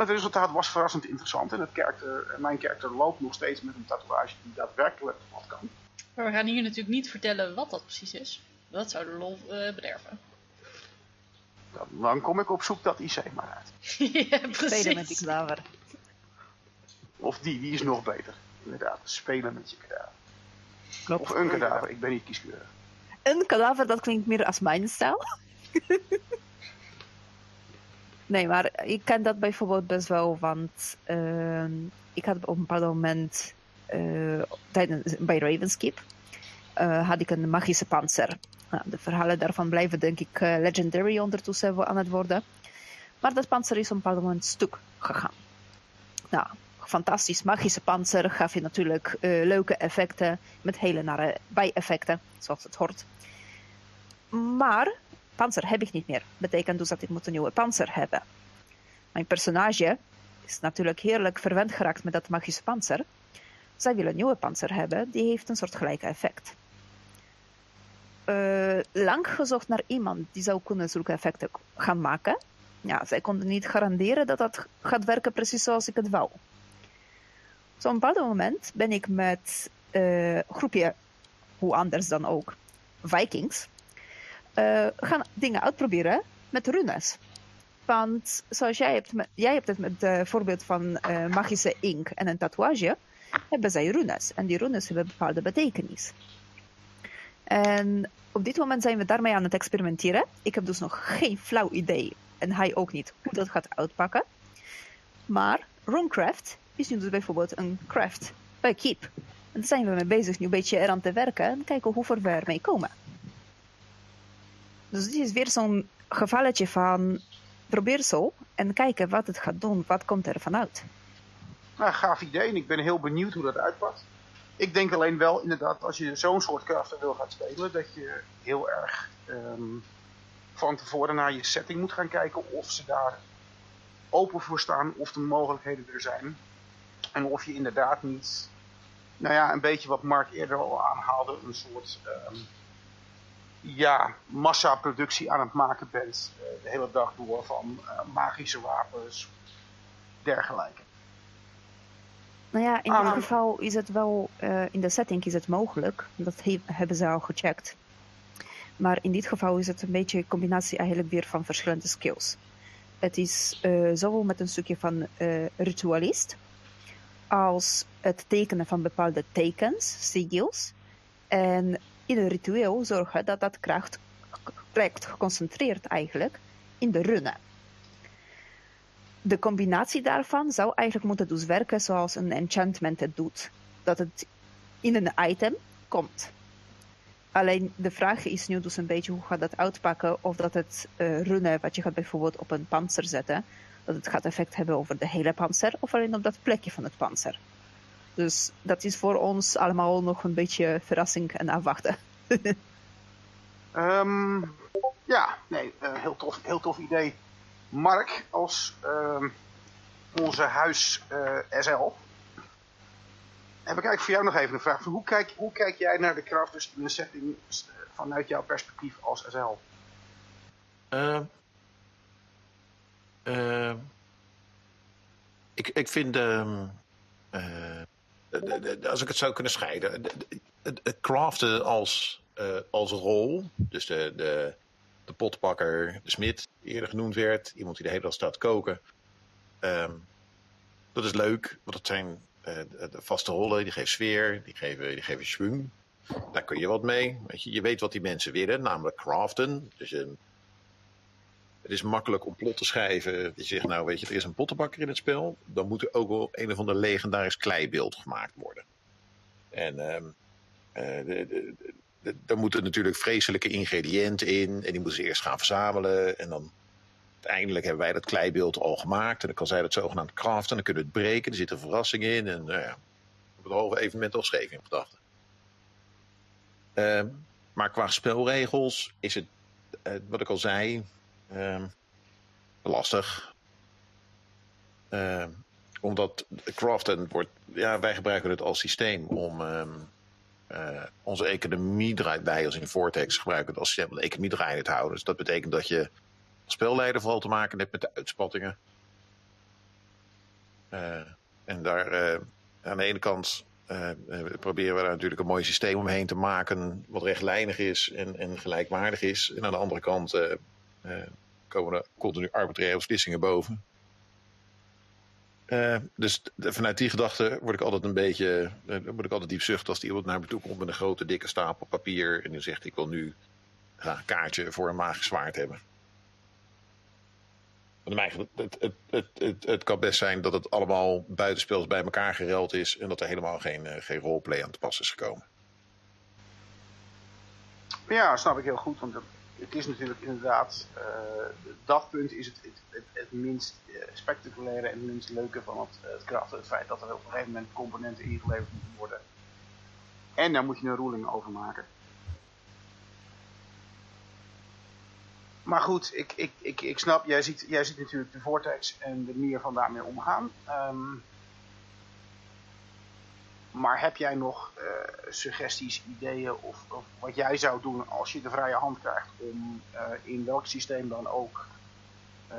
Het resultaat was verrassend interessant en het karakter, mijn karakter loopt nog steeds met een tatoeage die daadwerkelijk wat kan. Maar we gaan hier natuurlijk niet vertellen wat dat precies is. Dat zou de lol uh, bederven. Dan, dan, kom ik op zoek dat IC maar uit. ja, precies. Spelen met die kadaver. Of die, die is nog beter. Inderdaad, spelen met je kadaver. Klopt. Of een kadaver, ik ben niet kieskeurig. Een kadaver, dat klinkt meer als mijn stijl. nee, maar ik ken dat bijvoorbeeld best wel, want uh, ik had op een bepaald moment uh, tijdens, bij Ravenskeep uh, had ik een magische panzer. Nou, de verhalen daarvan blijven denk ik uh, legendary ondertussen aan het worden. Maar dat panzer is op een bepaald moment stuk gegaan. Nou, fantastisch magische panzer gaf je natuurlijk leuke effecten met hele nare bijeffecten, zoals het hoort. Maar panzer heb ik niet meer. Betekent dus dat ik moet een nieuwe panzer hebben. Mijn personage is natuurlijk heerlijk verwend geraakt met dat magische panzer. Zij wil een nieuwe panzer hebben, die heeft een soort gelijke effect. Uh, lang gezocht naar iemand die zou kunnen zulke effecten gaan maken. Ja, zij konden niet garanderen dat dat gaat werken precies zoals ik het wou. Op zo'n bepaald moment ben ik met een uh, groepje, hoe anders dan ook, Vikings, uh, gaan dingen uitproberen met runes. Want zoals jij hebt, jij hebt het met het voorbeeld van magische ink en een tatoeage, hebben zij runes. En die runes hebben bepaalde betekenis. En op dit moment zijn we daarmee aan het experimenteren. Ik heb dus nog geen flauw idee, en hij ook niet, hoe dat gaat uitpakken. Maar Runecraft is nu dus bijvoorbeeld een craft bij Keep. En daar zijn we mee bezig nu een beetje eraan te werken en kijken hoe ver we ermee komen. Dus dit is weer zo'n gevalletje van probeer zo en kijken wat het gaat doen, wat komt er vanuit. Nou, gaaf idee en ik ben heel benieuwd hoe dat uitpakt. Ik denk alleen wel inderdaad, als je zo'n soort krachten wil gaan spelen, dat je heel erg um, van tevoren naar je setting moet gaan kijken of ze daar open voor staan, of de mogelijkheden er zijn. En of je inderdaad niet, nou ja, een beetje wat Mark eerder al aanhaalde, een soort um, ja, massaproductie aan het maken bent uh, de hele dag door van uh, magische wapens, dergelijke. Nou ja, in dit geval is het wel, uh, in de setting is het mogelijk. Dat he hebben ze al gecheckt. Maar in dit geval is het een beetje een combinatie eigenlijk weer van verschillende skills. Het is uh, zowel met een stukje van uh, ritualist, als het tekenen van bepaalde tekens, sigils. En in een ritueel zorgen dat dat kracht trekt geconcentreerd eigenlijk in de runnen de combinatie daarvan zou eigenlijk moeten dus werken zoals een enchantment het doet. Dat het in een item komt. Alleen de vraag is nu dus een beetje hoe gaat dat uitpakken. Of dat het uh, runnen, wat je gaat bijvoorbeeld op een panzer zetten, dat het gaat effect hebben over de hele panzer of alleen op dat plekje van het panzer. Dus dat is voor ons allemaal nog een beetje verrassing en afwachten. um, ja, nee, uh, heel, tof, heel tof idee. Mark als uh, onze huis uh, SL. En we kijken voor jou nog even een vraag. Hoe kijk, hoe kijk jij naar de kracht dus in een setting vanuit jouw perspectief als SL? Uh, uh, ik, ik vind, uh, als ik het zou kunnen scheiden, het craften als, als rol, dus de, de, de potpakker, de smid, eerder genoemd werd. Iemand die de hele dag staat koken. Um, dat is leuk, want dat zijn uh, vaste rollen. Die geven sfeer, die geven, die geven schwung. daar kun je wat mee. Weet je, je weet wat die mensen willen, namelijk craften. Dus een, het is makkelijk om plot te schrijven. Je zegt, nou weet je, er is een pottenbakker in het spel. Dan moet er ook wel een of ander legendarisch kleibeeld gemaakt worden. En eh, de- de- moeten natuurlijk vreselijke ingrediënten in. En die moeten ze eerst gaan verzamelen. En dan uiteindelijk hebben wij dat kleibeeld al gemaakt. En dan kan zij dat zogenaamd craften. En dan kunnen we het breken. Er zit een verrassing in. En nou op het halve evenement al schreef in gedachten. Ehm, maar qua spelregels is het, eh, wat ik al zei, ehm, lastig. Ehm, omdat craften wordt, ja, wij gebruiken het als systeem om ehm, eh, onze economie draait bij als in Vortex gebruiken het als systeem om de economie draaiende te houden. Dus dat betekent dat je als spelleider vooral te maken hebt met de uitspattingen. Eh, en daar eh, aan de ene kant proberen we daar natuurlijk een mooi systeem omheen te maken. Wat rechtlijnig is en, en gelijkwaardig is. En aan de andere kant komen er continu arbitraire beslissingen boven. Eh, dus vanuit die gedachte word ik altijd een beetje. eh, dan word ik altijd diep zucht als iemand naar me toe komt met een grote dikke stapel papier. En die zegt: Ik wil nu een kaartje voor een magisch zwaard hebben. Want het, het, het, het, kan best zijn dat het allemaal buitenspels bij elkaar gereld is. En dat er helemaal geen, eh, geen roleplay aan te pas is gekomen. Ja, snap ik heel goed. Want het- is natuurlijk inderdaad, eh, dat punt is het, het, minst eh, spectaculaire en het minst leuke van het, het craften. Het feit dat er op een gegeven moment componenten ingeleverd moeten worden. En daar moet je een ruling over maken. Maar goed, ik, ik, ik, ik snap, jij ziet, jij ziet natuurlijk de vortex en de manier van daarmee omgaan. Ehm, maar heb jij nog eh, suggesties, ideeën of, of wat jij zou doen als je de vrije hand krijgt om eh, in welk systeem dan ook eh,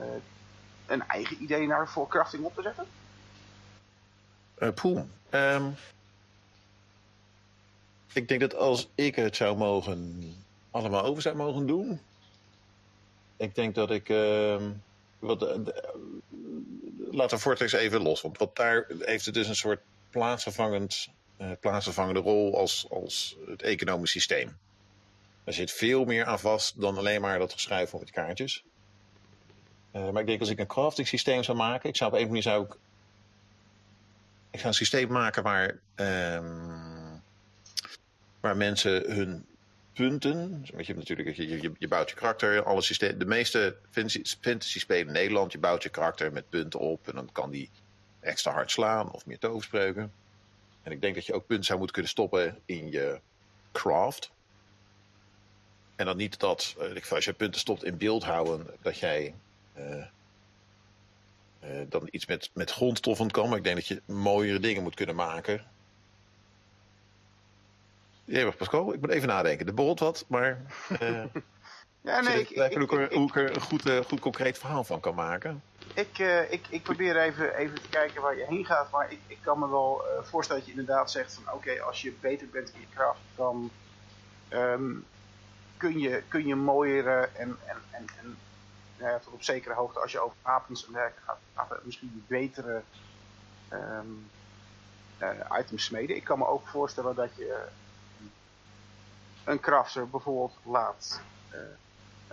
een eigen idee naar voor op te zetten? Eh poeh. Ehm, ik denk dat als ik het zou mogen, allemaal over zou mogen doen. Ik denk dat ik. ehm, wat, eh, de- Vortex even los. Want wat daar heeft het dus een soort plaatsvervangend, eh, plaatsvervangende rol als, als het economisch systeem. Er zit veel meer aan vast dan alleen maar dat geschrijf met kaartjes. Eh, maar ik denk als ik een crafting systeem zou maken, ik zou op een manier zou ik ik ga een systeem maken waar, ehm, waar mensen hun punten. Want je hebt natuurlijk, je, je, je bouwt je karakter, alle systeem, de meeste fantasy, fantasy spelen in Nederland, je bouwt je karakter met punten op en dan kan die extra hard slaan of meer toverspreuken. En ik denk dat je ook punten zou moeten kunnen stoppen in je craft. En dan niet dat, eh, als je punten stopt in beeld houden, dat jij eh, eh, dan iets met, met grondstoffen kan. Maar ik denk dat je mooiere dingen moet kunnen maken. Ja, Pascal, ik moet even nadenken. De borrelt wat, maar eh Ja, nee, ik, ik, ik, hoe, ik, er- een goed, goed concreet verhaal van kan maken. Ik, eh, ik, ik probeer even, even te kijken waar je heen gaat, maar ik, ik kan me wel eh, voorstellen dat je inderdaad zegt van oké, als je beter bent in je kracht, dan ehm, kun, je, kun je mooiere en, en, en, en nou tot op zekere hoogte, als je over wapens en dergelijke gaat praten, misschien betere ehm, eh, items smeden. Ik kan me ook voorstellen dat je een crafter bijvoorbeeld laat eh,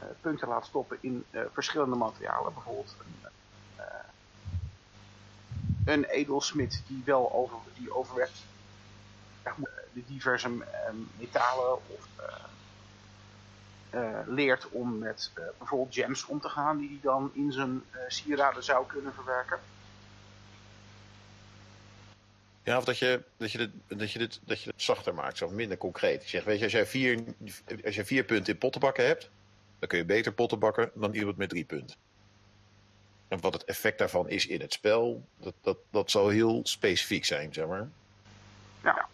eh, punten laat stoppen in eh, verschillende materialen. Bijvoorbeeld een, eh, een edelsmid die wel over, die overwegt eh, de diverse eh, metalen of eh, eh, leert om met eh, bijvoorbeeld gems om te gaan die hij dan in zijn eh, sieraden zou kunnen verwerken. Ja, of dat je, dat je, dat je, dit, dat je het zachter maakt, zo minder concreet. Je zegt, weet je, als jij vier, als jij vier punten in pottenbakken hebt, dan kun je beter potten bakken dan iemand met drie punten. En wat het effect daarvan is in het spel, dat, dat, dat zal heel specifiek zijn, zeg maar. Ja,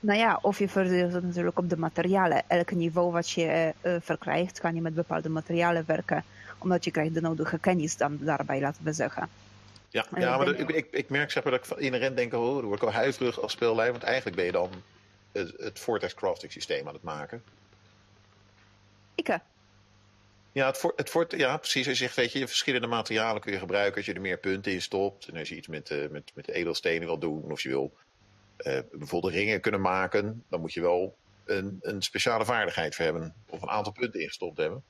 Nou ja, of je verdeelt het natuurlijk op de materialen. Elk niveau wat je eh, verkrijgt, kan je met bepaalde materialen werken. Omdat je krijgt de nodige kennis dan daarbij, laten we zeggen. Ja, En ja maar ik, ik, ik merk zeg maar, dat ik van inherent denk, oh, dan word ik al huiverig als speelleider. Want eigenlijk ben je dan het, het Vortex crafting systeem aan het maken. Ik, Ja, het voor, het voor, ja, precies. Je zegt, weet je, verschillende materialen kun je gebruiken als je er meer punten in stopt. En als je iets met, eh, met, met edelstenen wil doen, of je wil eh, bijvoorbeeld ringen kunnen maken, dan moet je wel een, een speciale vaardigheid voor hebben. Of een aantal punten ingestopt hebben.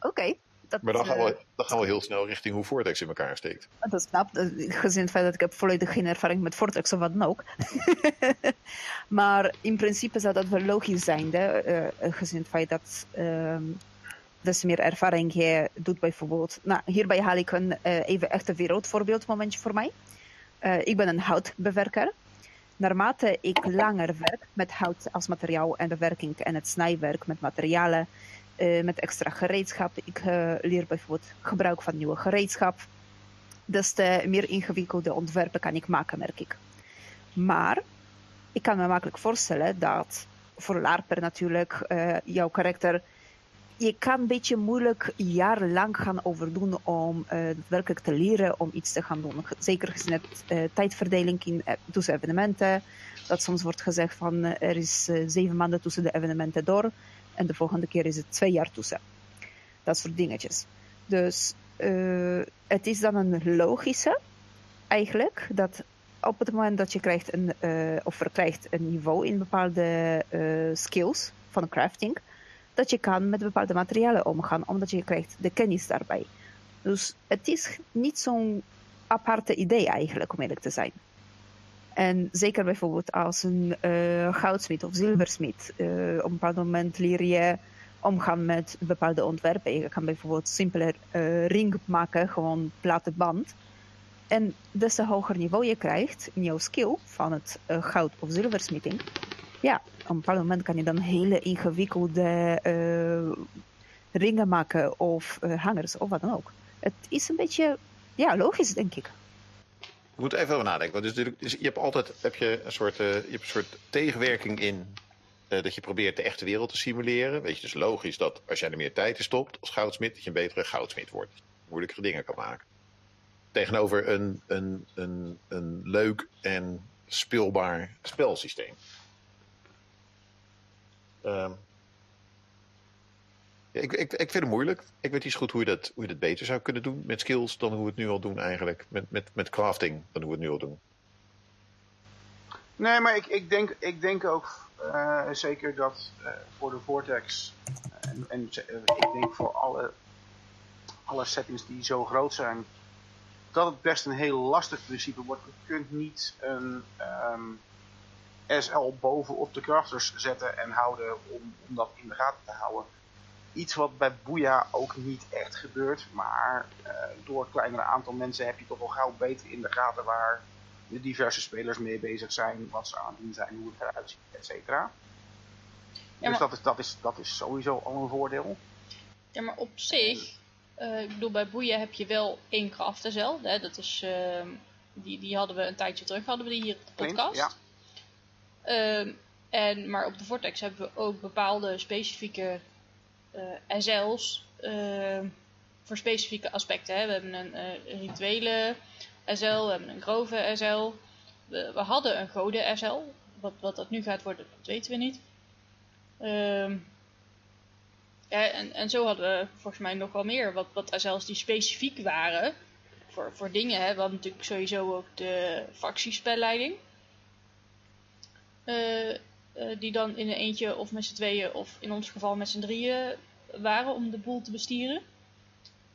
Oké. dat, Maar dan gaan, eh, we, dan gaan we heel snel richting hoe Vortex in elkaar steekt. Dat is knap, eh, gezien het feit dat ik heb volledig geen ervaring met Vortex of wat dan ook. maar in principe zou dat wel logisch zijn, hè? eh, gezien het feit dat ehm te meer ervaring je doet bijvoorbeeld. Nou, hierbij haal ik een eh, even echt een wereldvoorbeeld momentje voor mij. Eh, ik ben een houtbewerker. Naarmate ik langer werk met hout als materiaal en de werking en het snijwerk met materialen, eh, met extra gereedschap. Ik leer bijvoorbeeld gebruik van nieuwe gereedschap. Des te meer ingewikkelde ontwerpen kan ik maken, merk ik. Maar ik kan me makkelijk voorstellen dat voor LARPer natuurlijk jouw karakter. Je kan een beetje moeilijk jarenlang gaan overdoen om eh, werkelijk te leren om iets te gaan doen. Zeker gezien het eh, tijdverdeling in, eh, tussen evenementen. Dat soms wordt gezegd van er is zeven maanden tussen de evenementen door. En de volgende keer is het twee jaar tussen. Dat soort dingetjes. Dus eh, het is dan een logische eigenlijk dat op het moment dat je krijgt een, eh, of verkrijgt een niveau in bepaalde eh, skills van crafting, dat je kan met bepaalde materialen omgaan, omdat je krijgt de kennis daarbij. Dus het is niet zo'n aparte idee eigenlijk, om eerlijk te zijn. En zeker bijvoorbeeld als een eh goudsmid of zilversmid. eh, op een bepaald moment leer je omgaan met bepaalde ontwerpen. Je kan bijvoorbeeld simpeler eh ring maken, gewoon platte band. En des te hoger niveau je krijgt in jouw skill van het goud- of zilversmithing, ja, op een bepaald moment kan je dan hele ingewikkelde eh, ringen maken of eh, hangers of wat dan ook. Het is een beetje, ja, logisch denk ik. Je moet even over nadenken. Dus, je hebt altijd heb je een, soort, eh, je hebt een soort tegenwerking in dat je probeert de echte wereld te simuleren. Weet je, dus logisch dat als jij er meer tijd in stopt als goudsmid, dat je een betere goudsmid wordt. Moeilijkere dingen kan maken. Tegenover een, een, een, een leuk en speelbaar spelsysteem. Ehm, ja, ik, ik, ik vind het moeilijk. Ik weet niet zo goed hoe je, dat, hoe je dat beter zou kunnen doen met skills dan hoe we het nu al doen eigenlijk. Met, met, met crafting dan hoe we het nu al doen. Nee, maar ik, ik, denk, ik denk ook eh, zeker dat eh, voor de Vortex, en, en eh, ik denk voor alle, alle settings die zo groot zijn, dat het best een heel lastig principe wordt. Je kunt niet een ehm, SL bovenop de crafters zetten en houden om, om dat in de gaten te houden. Iets wat bij Boeia ook niet echt gebeurt, maar eh, door het kleinere aantal mensen heb je toch wel gauw beter in de gaten waar de diverse spelers mee bezig zijn, wat ze aan het doen zijn, hoe het eruit ziet, et cetera. Ja, dus dat is, dat, is, dat is sowieso al een voordeel. Ja, maar op zich, eh, ik bedoel, bij boeien heb je wel één crafterzel. Hè? Dat is, ehm, die, die hadden we een tijdje terug, hadden we die hier op de podcast. ja. Ehm, en, maar op de Vortex hebben we ook bepaalde specifieke eh SL's ehm, voor specifieke aspecten. Hè? We hebben een eh, rituele SL, we hebben een grove SL. We, hadden een goden SL. Wat, wat dat nu gaat worden, dat weten we niet. Ehm en, en zo hadden we volgens mij nog wel meer. Wat, wat SL's die specifiek waren voor, voor dingen. Hè. We hadden natuurlijk sowieso ook de factiespelleiding. Eh, eh, die dan in een eentje of met z'n tweeën of in ons geval met z'n drieën waren om de boel te bestieren.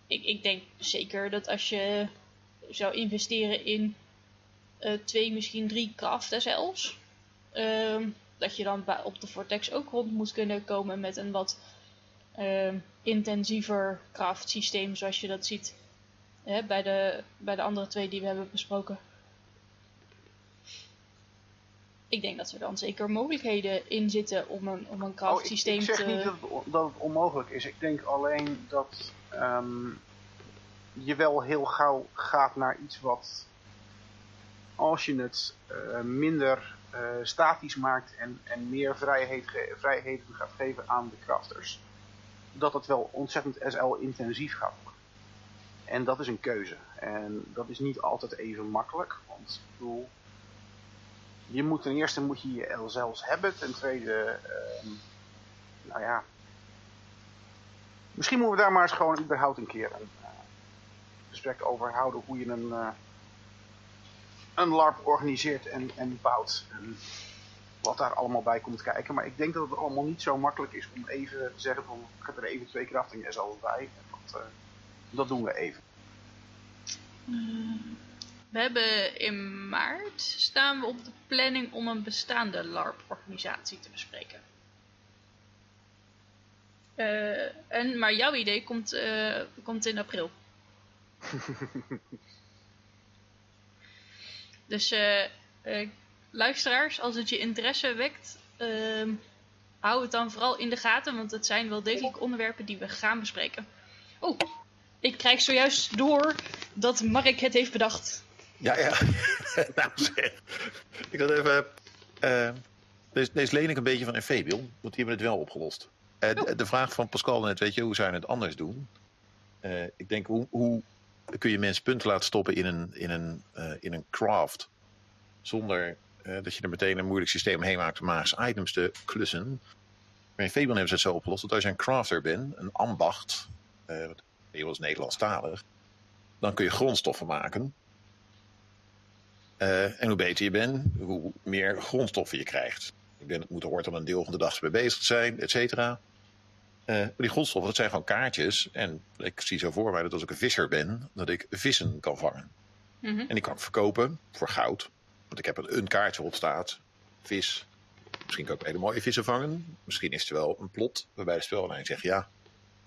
Ik, ik denk zeker dat als je zou investeren in eh, twee, misschien drie craft SL's. ehm, dat je dan op de Vortex ook rond moet kunnen komen met een wat ehm, intensiever craft systeem zoals je dat ziet bij, de, bij de andere twee die we hebben besproken. Ik denk dat er dan zeker mogelijkheden in zitten om een, om een Oh, ik, craft ik zeg te... niet dat het, on- dat het onmogelijk is. Ik denk alleen dat ehm, je wel heel gauw gaat naar iets wat, als je het eh, minder eh, statisch maakt en, en meer vrijheid ge- vrijheden gaat geven aan de crafters, dat het wel ontzettend SL-intensief gaat worden. En dat is een keuze. En dat is niet altijd even makkelijk. Want ik bedoel, je moet ten eerste moet je je LZ's hebben. Ten tweede, ehm, nou ja. Misschien moeten we daar maar eens gewoon überhaupt een keer een eh, gesprek over houden. Hoe je een, eh, een LARP organiseert en, en bouwt. En wat daar allemaal bij komt kijken. Maar ik denk dat het allemaal niet zo makkelijk is om even te zeggen van ik heb er even twee crafting en zo bij. En dat, eh, dat doen we even. We hebben in maart staan we op de planning om een bestaande LARP-organisatie te bespreken. Eh, en, maar jouw idee komt, eh, komt in april. dus eh, luisteraars, als het je interesse wekt, ehm, hou het dan vooral in de gaten, want het zijn wel degelijk onderwerpen die we gaan bespreken. Oh, ik krijg zojuist door dat Mark het heeft bedacht. Ja, ja. nou zeg. Ik had even... eh, deze, deze leen ik een beetje van Amphibion, want die hebben het wel opgelost. Eh, de, de vraag van Pascal net, weet je, hoe zou je het anders doen? Eh, ik denk, hoe, hoe kun je mensen punten laten stoppen in een, in een, in een craft... zonder dat je er meteen een moeilijk systeem heen maakt om magische items te klussen. Bij Amphibion hebben ze het zo opgelost dat als je een crafter bent, een ambacht... eh wat heel is Nederlandstalig... dan kun je grondstoffen maken... Eh, en hoe beter je bent, hoe meer grondstoffen je krijgt. Ik ben, het moet hoort om een deel van de dag mee bezig te zijn, et cetera. Eh, die grondstoffen, dat zijn gewoon kaartjes. En ik zie zo voor mij dat als ik een visser ben, dat ik vissen kan vangen. Mhm. En die kan ik verkopen voor goud. Want ik heb er een kaartje op staat. Vis. Misschien kan ik hele mooie vissen vangen. Misschien is er wel een plot waarbij de spellijn zegt... ja,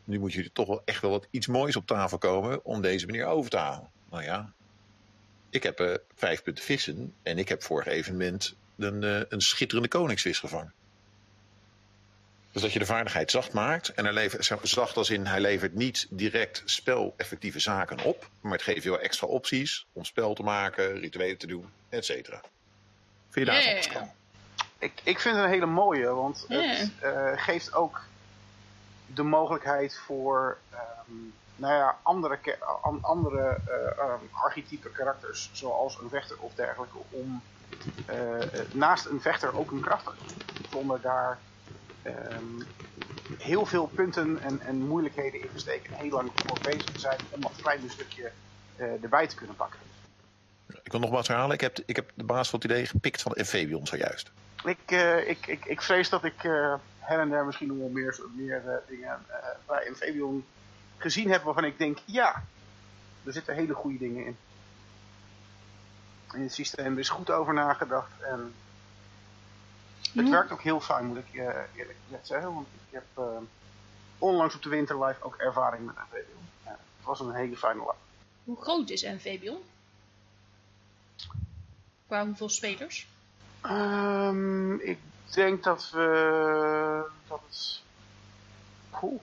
nu moet je toch wel echt wel wat iets moois op tafel komen... om deze meneer over te halen. Nou ja, ik heb eh, vijf punten vissen. En ik heb vorig evenement een, eh, een schitterende koningsvis gevangen. Dus dat je de vaardigheid zacht maakt. En hij levert, zacht als in hij levert niet direct speleffectieve zaken op. Maar het geeft je wel extra opties om spel te maken, rituelen te doen, et cetera. Vind je ja. Pascal? Ik, ik vind het een hele mooie, want het eh, geeft ook de mogelijkheid voor ehm, nou ja, andere, andere eh, ehm, archetype karakters, zoals een vechter of dergelijke, om eh, eh, naast een vechter ook een kracht te doen. Zonder daar ehm, heel veel punten en, en moeilijkheden in te steken en heel lang voor bezig te zijn om dat kleine stukje erbij te kunnen pakken. Ik wil nog wat herhalen. Ik heb, ik heb de baas van het idee gepikt van Amphibion zojuist. Ik, ik, ik, ik vrees dat ik her en der misschien nog wel meer, meer dingen bij Amphibion gezien heb waarvan ik denk, ja, er zitten hele goede dingen in. In het systeem is goed over nagedacht en het Ja. werkt ook heel fijn, moet ik eh, eerlijk gezegd zeggen. Want ik heb eh, onlangs op de Winterlife ook ervaring met Amphibion. Ja, het was een hele fijne lap. Hoe groot is Amphibion? Qua hoeveel spelers? Ehm, ik denk dat we. dat het. Oeh,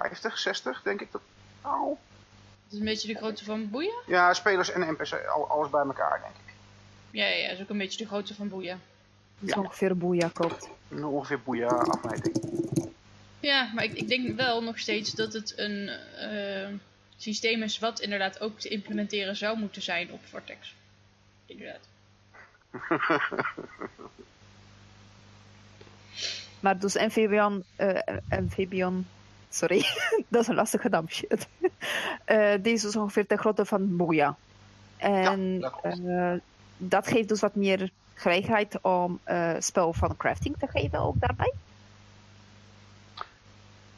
50, 60 denk ik dat. Nou, Dat is een beetje de grootte van Boeien? ja, spelers en NPC, al- alles bij elkaar denk ik. Ja, ja, ja, dat is ook een beetje de grootte van Boeien. Dat is ongeveer boeia, klopt. Een Ongeveer boeia afmeting. Ja, maar ik, ik denk wel nog steeds dat het een eh, systeem is wat inderdaad ook te implementeren zou moeten zijn op Vortex. Inderdaad. Maar dus Amphibion, eh, Amphibion sorry, dat is een lastige naam, shit. Eh, die is ongeveer de grootte van boeia. En Ja, dat eh, dat geeft dus wat meer gelegenheid om eh, spel van crafting te geven ook daarbij.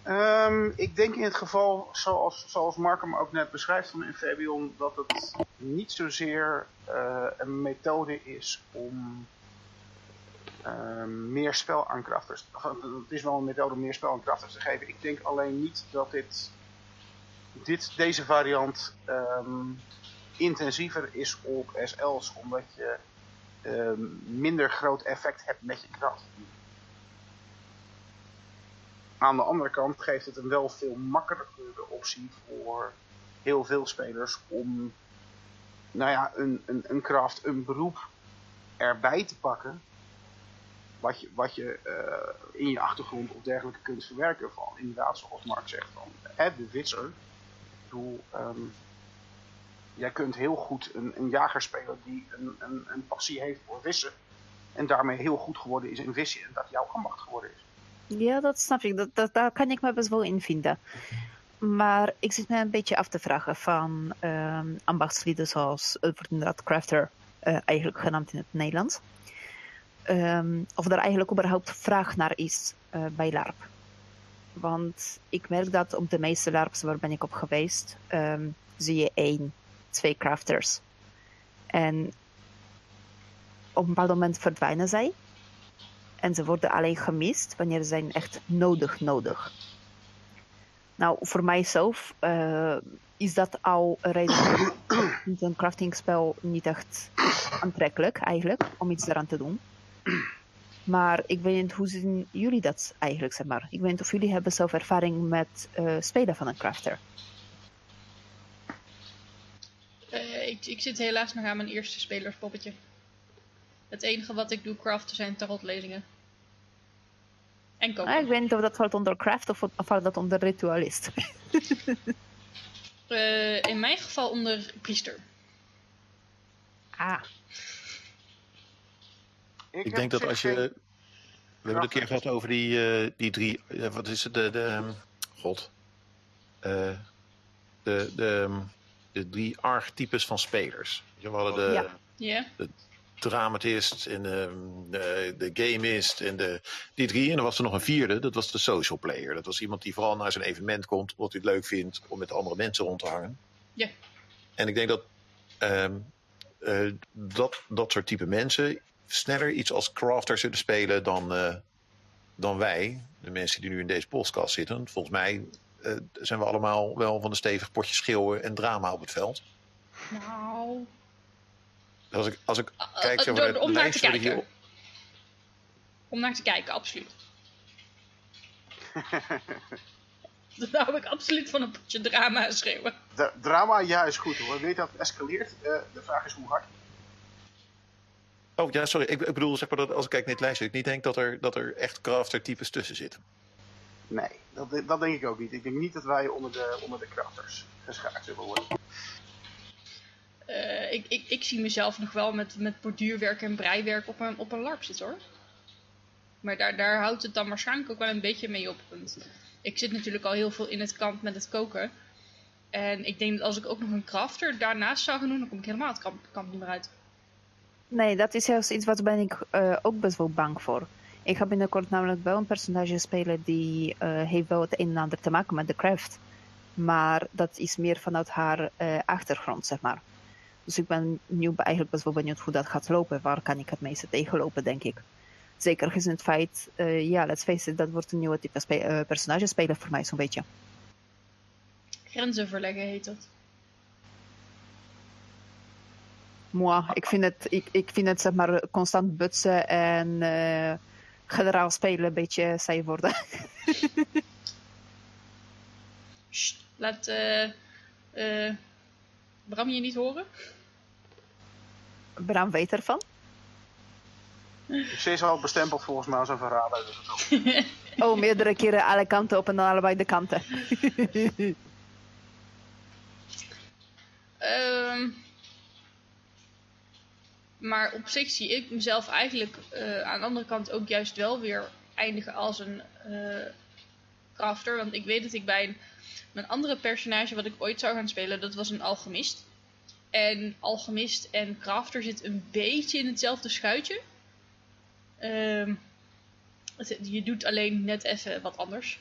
Ehm, ik denk in het geval, zoals, zoals Mark hem ook net beschrijft van Amphibion, dat het niet zozeer eh, een methode is om ehm, meer spel aan Het is wel een methode om meer spel aan te geven. Ik denk alleen niet dat dit, dit deze variant ehm, intensiever is op SL's, omdat je ehm, minder groot effect hebt met je kracht. Aan de andere kant geeft het een wel veel makkelijkere optie voor heel veel spelers om nou ja, een, een, een craft, een beroep erbij te pakken. Wat je, wat je eh, in je achtergrond of dergelijke kunt verwerken. Van inderdaad, zoals Mark zegt, van hè, de visser. Ik bedoel, ehm, jij kunt heel goed een, een jager spelen die een, een, een passie heeft voor vissen. En daarmee heel goed geworden is in vissen en dat jouw ambacht geworden is. Ja, dat snap ik. Dat, dat, daar kan ik me best wel in vinden. Maar ik zit me een beetje af te vragen van ehm ambachtslieden zoals, inderdaad crafter, eh, eigenlijk genaamd in het Nederlands. Ehm, of er eigenlijk überhaupt vraag naar is eh, bij LARP. Want ik merk dat op de meeste LARPs waar ben ik op geweest, ehm, zie je één, twee crafters. En op een bepaald moment verdwijnen zij. En ze worden alleen gemist wanneer ze zijn echt nodig nodig. Nou, voor mijzelf uh, is dat al een reden een craftingspel niet echt aantrekkelijk eigenlijk om iets eraan te doen. Maar ik weet niet hoe zien jullie dat eigenlijk, zeg maar. Ik weet niet of jullie hebben zelf ervaring met uh, spelen van een crafter. Uh, ik, ik zit helaas nog aan mijn eerste spelerspoppetje. Het enige wat ik doe craften zijn tarotlezingen. En. Ah, ik weet niet of dat valt onder craft of, of valt dat onder ritualist. uh, in mijn geval onder priester. Ah. Ik, ik denk dat als je... Geen... We hebben het een keer gehad over die, uh, die drie... Uh, wat is het? De... de um, God. de, de, de drie archetypes van spelers. We hadden de... Ja. Yeah. de dramatist en de, de, de gamist en de, die drie. En er was er nog een vierde, dat was de social player. Dat was iemand die vooral naar zijn evenement komt, omdat hij het leuk vindt om met andere mensen rond te hangen. Ja. En ik denk dat, um, uh, dat dat soort type mensen sneller iets als crafter zullen spelen dan, uh, dan wij, de mensen die nu in deze podcast zitten. Volgens mij uh, zijn we allemaal wel van een stevig potje schreeuwen en drama op het veld. Nou, als ik, als ik kijk uh, uh, om naar te kijken. Hier... Om naar te kijken, absoluut. Daar hou ik absoluut van een potje drama schreeuwen. De, drama, ja, is goed hoor. Weet dat het escaleert. Uh, de vraag is hoe hard. Oh ja, sorry. Ik, ik bedoel, zeg maar dat als ik kijk naar het lijstje, ik niet denk dat er, dat er echt crafter types tussen zitten. Nee, dat, dat denk ik ook niet. Ik denk niet dat wij onder de, onder de crafters geschaard zullen worden. Uh, ik, ik, ik zie mezelf nog wel met, met borduurwerk en breiwerk op een, op een larp zitten hoor. Maar daar, daar houdt het dan waarschijnlijk ook wel een beetje mee op. Want ik zit natuurlijk al heel veel in het kamp met het koken. En ik denk dat als ik ook nog een crafter daarnaast zou gaan doen, dan kom ik helemaal het kamp, kamp niet meer uit. Nee, dat is juist iets wat ben ik uh, ook best wel bang voor. Ik ga binnenkort namelijk wel een personage spelen die uh, heeft wel het een en ander te maken met de craft. Maar dat is meer vanuit haar uh, achtergrond, zeg maar. Dus ik ben nu eigenlijk best wel benieuwd hoe dat gaat lopen. Waar kan ik het meeste tegenlopen, denk ik. Zeker gezien het feit, ja, let's face it, dat wordt een nieuwe type spe spelen voor mij zo'n beetje. Grenzen verleggen heet dat. Moi, ik vind het, ik, ik vind het zeg maar constant butsen en uh, generaal spelen een beetje saai worden. Sst, laat uh, Bram je niet horen? Bram weet ervan. Ze is al bestempeld volgens mij als een verrader. Dus oh, meerdere keren alle kanten op en dan allebei de kanten. um, maar op zich zie ik mezelf eigenlijk uh, aan de andere kant ook juist wel weer eindigen als een uh, crafter. Want ik weet dat ik bij een, mijn andere personage wat ik ooit zou gaan spelen, dat was een alchemist. En alchemist en crafter zit een beetje in hetzelfde schuitje. Um, je doet alleen net even wat anders.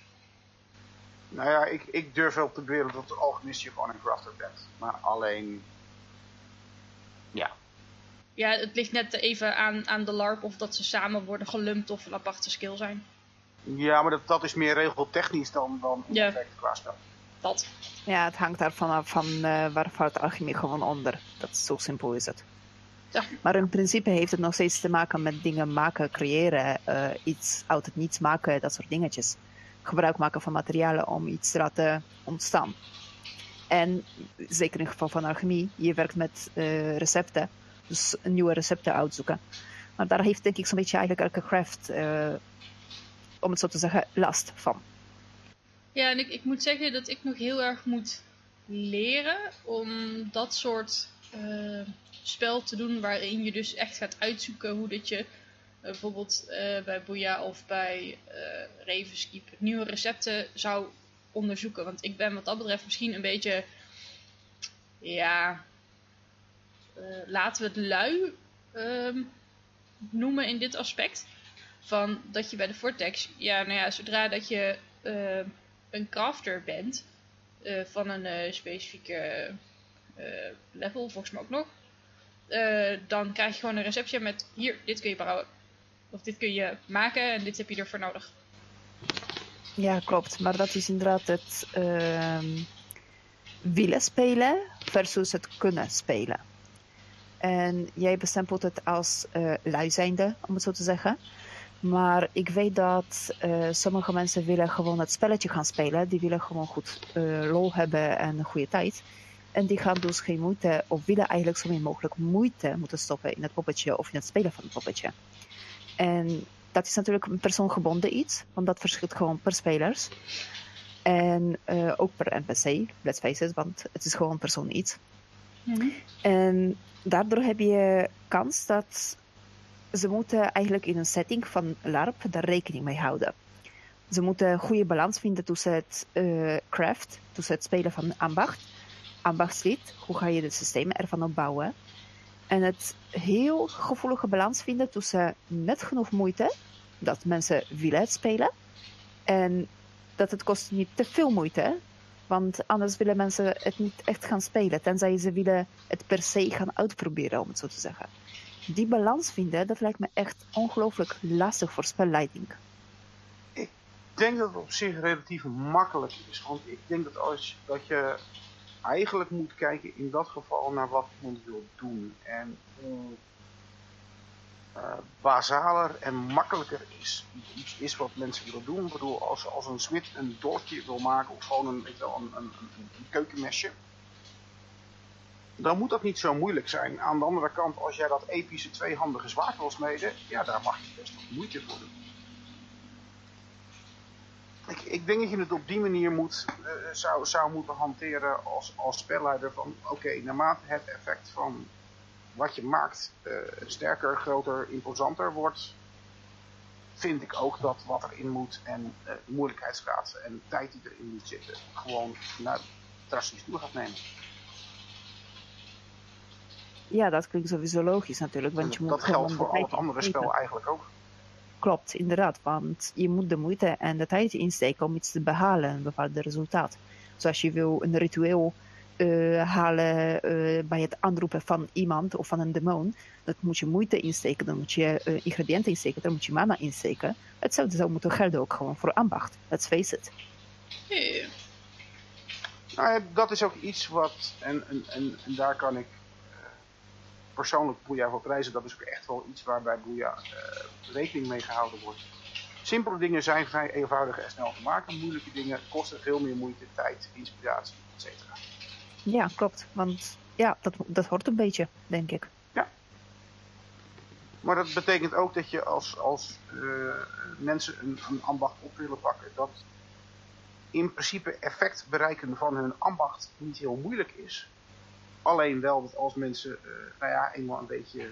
Nou ja, ik, ik durf wel te beweren dat de alchemist je gewoon een crafter bent. Maar alleen... Ja. Ja, het ligt net even aan, aan de LARP of dat ze samen worden gelumpt of een aparte skill zijn. Ja, maar dat, dat is meer regeltechnisch dan, dan ja. qua spel. Dat. Ja, het hangt daarvan af van uh, waar valt alchemie gewoon onder. Dat zo simpel is het. Ja. Maar in principe heeft het nog steeds te maken met dingen maken, creëren, uh, iets uit het niets maken, dat soort dingetjes. Gebruik maken van materialen om iets te laten ontstaan. En zeker in het geval van alchemie, je werkt met uh, recepten, dus nieuwe recepten uitzoeken. Maar daar heeft denk ik zo'n beetje eigenlijk elke craft, om het zo te zeggen, last van. Ja, en ik, ik moet zeggen dat ik nog heel erg moet leren om dat soort uh, spel te doen waarin je dus echt gaat uitzoeken hoe dat je uh, bijvoorbeeld uh, bij Booyah of bij Ravenskeep nieuwe recepten zou onderzoeken. Want ik ben wat dat betreft misschien een beetje, ja, laten we het lui. Um, noemen in dit aspect. Van dat je bij de Vortex, ja, nou ja, zodra dat je eh, een crafter bent eh, van een eh, specifieke level, volgens mij ook nog, dan krijg je gewoon een receptie met hier, dit kun je bouwen. Of dit kun je maken en dit heb je ervoor nodig. Ja, klopt. Maar dat is inderdaad het ehm, willen spelen versus het kunnen spelen. En jij bestempelt het als uh, lui zijnde, om het zo te zeggen. Maar ik weet dat uh, sommige mensen willen gewoon het spelletje gaan spelen. Die willen gewoon goed uh, lol hebben en een goede tijd. En die gaan dus geen moeite, of willen eigenlijk zo min mogelijk moeite moeten stoppen in het poppetje of in het spelen van het poppetje. En dat is natuurlijk een persoongebonden iets, want dat verschilt gewoon per spelers. En ook per NPC, let's face it, want het is gewoon persoon iets. -hmm. En daardoor heb je kans dat ze moeten eigenlijk in een setting van LARP daar rekening mee houden. Ze moeten een goede balans vinden tussen het uh, craft, tussen het spelen van ambacht, ambachtslied, hoe ga je de systemen ervan opbouwen, en het heel gevoelige balans vinden tussen net genoeg moeite, dat mensen willen spelen, en dat het kost niet te veel moeite, want anders willen mensen het niet echt gaan spelen, tenzij ze willen het per se gaan uitproberen, om het zo te zeggen. Die balans vinden, dat lijkt me echt ongelooflijk lastig voor spelleiding. Ik denk dat het op zich relatief makkelijk is, want ik denk dat als dat je eigenlijk moet kijken in dat geval naar wat iemand wil doen en hoe uh, basaler en makkelijker is iets is wat mensen willen doen. Ik bedoel, als, als een smid een doortje wil maken of gewoon een, een, een, een, keukenmesje, dan moet dat niet zo moeilijk zijn. Aan de andere kant, als jij dat epische tweehandige zwaard wil smeden, ja, daar mag je best wat moeite voor doen. Ik, ik denk dat je het op die manier moet, uh, zou, zou moeten hanteren als, als spelleider van, oké, naarmate het effect van wat je maakt uh, sterker, groter, imposanter wordt, vind ik ook dat wat erin moet en uh, moeilijkheidsgraad en tijd die erin moet zitten, gewoon nou, drastisch toe gaat nemen. Ja, dat klinkt sowieso logisch natuurlijk. Want je moet dat geldt voor al het andere spel eigenlijk ook. Klopt, inderdaad. Want je moet de moeite en de tijd insteken om iets te behalen, een bepaald resultaat. Zoals je wil een ritueel uh, halen uh, bij het aanroepen van iemand of van een demon. Dat moet je moeite insteken, dan moet je uh, ingrediënten insteken, dan moet je mana insteken. Hetzelfde zou moeten gelden ook gewoon voor ambacht. Let's face it. Yeah. Nou, dat is ook iets wat, en, en, en, en daar kan ik persoonlijk Boeja voor prijzen, dat is ook echt wel iets waarbij Boeja uh, rekening mee gehouden wordt. Simpele dingen zijn vrij eenvoudig en snel te maken. Moeilijke dingen kosten veel meer moeite, tijd, inspiratie, etc. Ja, klopt. Want ja, dat, dat hoort een beetje, denk ik. Ja. Maar dat betekent ook dat je als, als uh, mensen een, een ambacht op willen pakken, dat in principe effect bereiken van hun ambacht niet heel moeilijk is. Alleen wel dat als mensen, uh, nou ja, eenmaal een beetje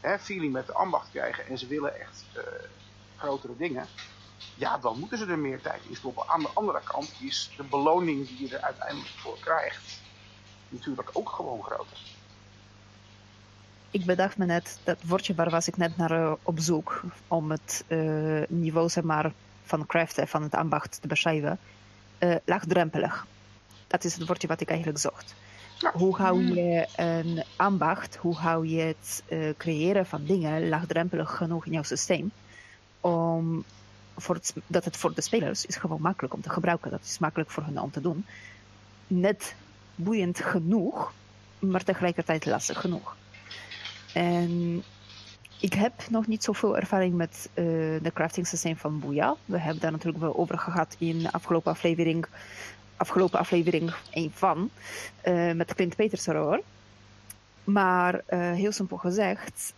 hè, feeling met de ambacht krijgen en ze willen echt uh, grotere dingen, ja, dan moeten ze er meer tijd in stoppen. Aan de andere kant is de beloning die je er uiteindelijk voor krijgt natuurlijk ook gewoon groter. Ik bedacht me net, dat woordje waar was ik net naar uh, op zoek om het niveau zeg maar, van craften, van het ambacht te beschrijven, laagdrempelig. Dat is het woordje wat ik eigenlijk zocht. Hoe hou je een ambacht, hoe hou je het uh, creëren van dingen laagdrempelig genoeg in jouw systeem? Om voor het, dat het voor de spelers is gewoon makkelijk om te gebruiken. Dat is makkelijk voor hen om te doen. Net boeiend genoeg, maar tegelijkertijd lastig genoeg. En ik heb nog niet zoveel ervaring met uh, de crafting systeem van Booyah. We hebben daar natuurlijk wel over gehad in de afgelopen aflevering afgelopen aflevering een van, uh, met Clint Peters erover. Maar uh, heel simpel gezegd,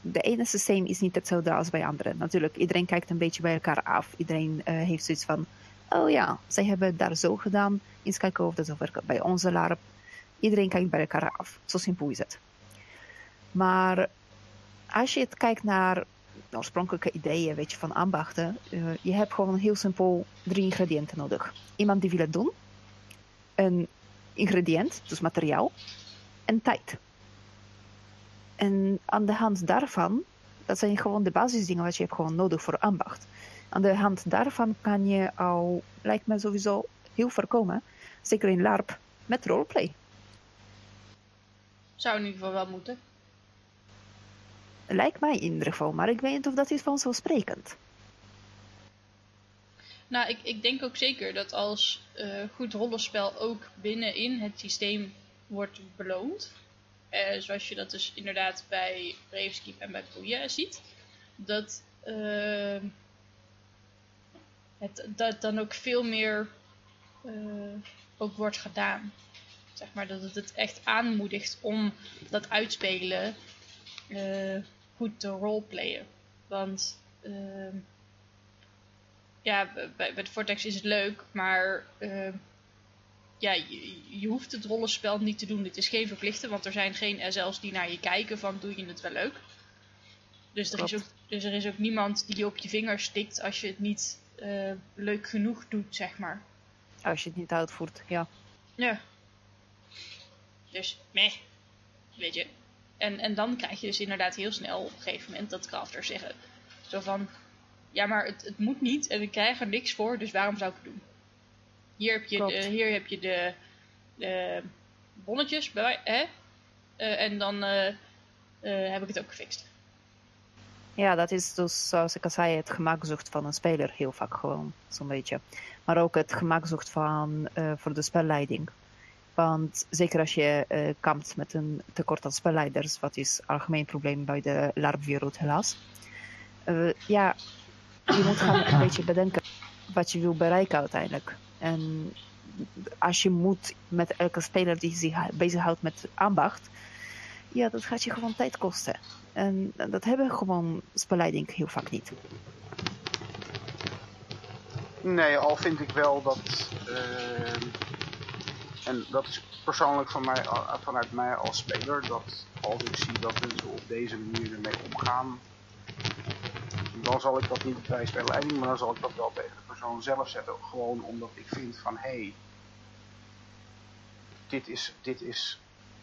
de ene systeem is niet hetzelfde als bij anderen. Natuurlijk, iedereen kijkt een beetje bij elkaar af. Iedereen heeft zoiets van, oh ja, zij hebben daar zo gedaan. Eens kijken of dat zo werkt bij onze LARP. Iedereen kijkt bij elkaar af. Zo simpel is het. Maar als je het kijkt naar oorspronkelijke ideeën weet je, van ambachten. Uh, je hebt gewoon heel simpel drie ingrediënten nodig. Iemand die wil het doen, een ingrediënt, dus materiaal, en tijd. En aan de hand daarvan, dat zijn gewoon de basisdingen wat je hebt gewoon nodig voor ambacht. Aan de hand daarvan kan je al, lijkt me sowieso, heel voorkomen, zeker in LARP, met roleplay. Zou in ieder geval wel moeten. Lijkt mij in ieder geval, maar ik weet niet of dat is vanzelfsprekend. Nou, ik, ik denk ook zeker dat als eh, goed rollenspel ook binnenin het systeem wordt beloond. Eh, zoals je dat dus inderdaad bij Braveskeep en bij Pouillet ziet. Dat uh, het dat dan ook veel meer eh, ook wordt gedaan. Zeg maar dat het het echt aanmoedigt om dat uitspelen eh, goed te roleplayen. Want ehm, ja, bij, bij de Vortex is het leuk, maar ehm, ja, je, je, hoeft het rollenspel niet te doen. Dit is geen verplichte, want er zijn geen SL's die naar je kijken van doe je het wel leuk. Dus er, is ook, dus er is ook niemand die je op je vingers stikt als je het niet uh, leuk genoeg doet, zeg maar. Als je het niet uitvoert, ja. Ja. Dus, meh. Weet je. En, en dan krijg je dus inderdaad heel snel op een gegeven moment dat crafters zeggen. Zo van, ja maar het, het moet niet en ik krijg er niks voor, dus waarom zou ik het doen? Hier heb je, de, hier heb je de, de bonnetjes, bij, hè? Uh, en dan uh, heb ik het ook gefixt. Ja, dat is dus, zoals ik al zei, het gemakzocht van een speler heel vaak gewoon, zo'n beetje. Maar ook het gemakzocht van, uh, voor de spelleiding. Want zeker als je uh, kampt met een tekort aan spelleiders, wat is een algemeen probleem bij de LARP-wereld helaas. Uh, ja, je moet gaan een beetje bedenken wat je wil bereiken uiteindelijk. En als je moet met elke speler die zich bezighoudt met ambacht, ja, dat gaat je gewoon tijd kosten. En dat hebben gewoon spelleiding heel vaak niet. Nee, al vind ik wel dat. Uh, en dat is persoonlijk van mij, vanuit mij als speler. Dat als ik zie dat mensen op deze manier ermee omgaan. Dan zal ik dat niet bij spelleiding, maar dan zal ik dat wel tegen de persoon zelf zetten. Gewoon omdat ik vind van hé. Hey, dit is, dit is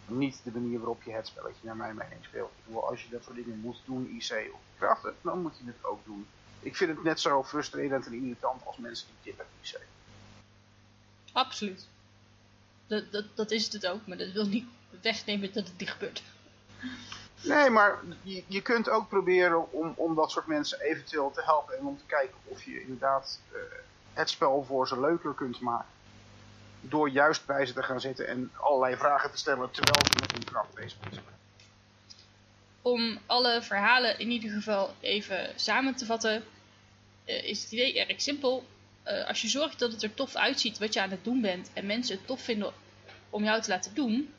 niet de manier waarop je het spelletje naar mijn mening speelt. Als je dat soort dingen moet doen, IC of krachten, dan moet je het ook doen. Ik vind het net zo frustrerend en irritant als mensen die tippen IC. Absoluut. Dat, dat, dat is het ook, maar dat wil niet wegnemen dat het niet gebeurt. Nee, maar je, je kunt ook proberen om, om dat soort mensen eventueel te helpen en om te kijken of je inderdaad uh, het spel voor ze leuker kunt maken door juist bij ze te gaan zitten en allerlei vragen te stellen terwijl ze met hun kracht bezig zijn. Om alle verhalen in ieder geval even samen te vatten, uh, is het idee erg simpel. Uh, als je zorgt dat het er tof uitziet wat je aan het doen bent en mensen het tof vinden om jou te laten doen.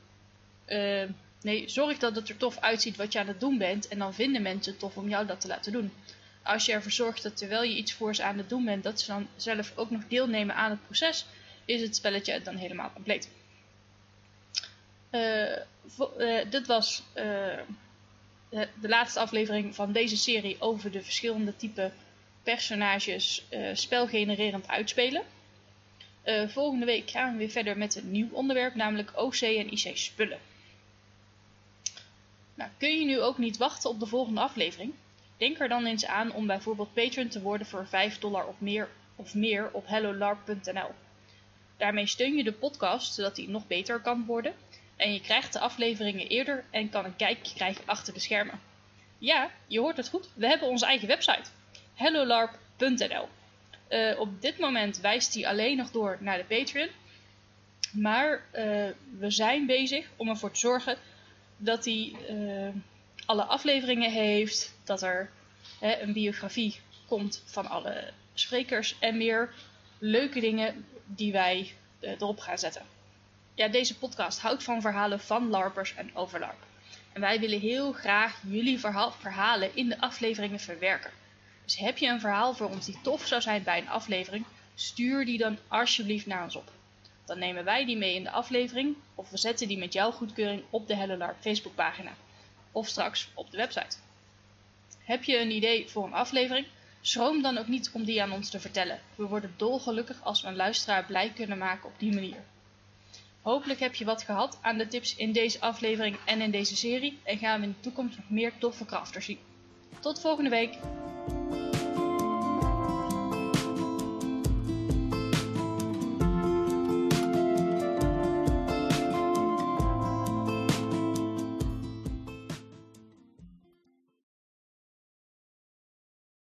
Uh, nee, zorg dat het er tof uitziet wat je aan het doen bent en dan vinden mensen het tof om jou dat te laten doen. Als je ervoor zorgt dat terwijl je iets voor ze aan het doen bent, dat ze dan zelf ook nog deelnemen aan het proces, is het spelletje dan helemaal compleet. Uh, uh, dit was uh, de laatste aflevering van deze serie over de verschillende type personages spelgenererend uitspelen. volgende week gaan we weer verder met een nieuw onderwerp, namelijk OC en IC spullen. Nou, kun je nu ook niet wachten op de volgende aflevering? Denk er dan eens aan om bijvoorbeeld patron te worden voor 5 dollar of meer, of meer op hellolarp.nl. Daarmee steun je de podcast zodat die nog beter kan worden. En je krijgt de afleveringen eerder en kan een kijkje krijgen achter de schermen. Ja, je hoort het goed. We hebben onze eigen website. hellolarp.nl uh, Op dit moment wijst die alleen nog door naar de Patreon. Maar uh, we zijn bezig om ervoor te zorgen dat hij uh, alle afleveringen heeft. Dat er een biografie komt van alle sprekers en meer leuke dingen die wij uh, erop gaan zetten. Ja, deze podcast houdt van verhalen van LARPers en over LARP. En wij willen heel graag jullie verhaal, verhalen in de afleveringen verwerken. Dus heb je een verhaal voor ons die tof zou zijn bij een aflevering, stuur die dan alsjeblieft naar ons op. Dan nemen wij die mee in de aflevering of we zetten die met jouw goedkeuring op de Hello LARP Facebookpagina. Of straks op de website. Heb je een idee voor een aflevering? Schroom dan ook niet om die aan ons te vertellen. We worden dolgelukkig als we een luisteraar blij kunnen maken op die manier. Hopelijk heb je wat gehad aan de tips in deze aflevering en in deze serie en gaan we in de toekomst nog meer toffe crafters zien. Tot volgende week!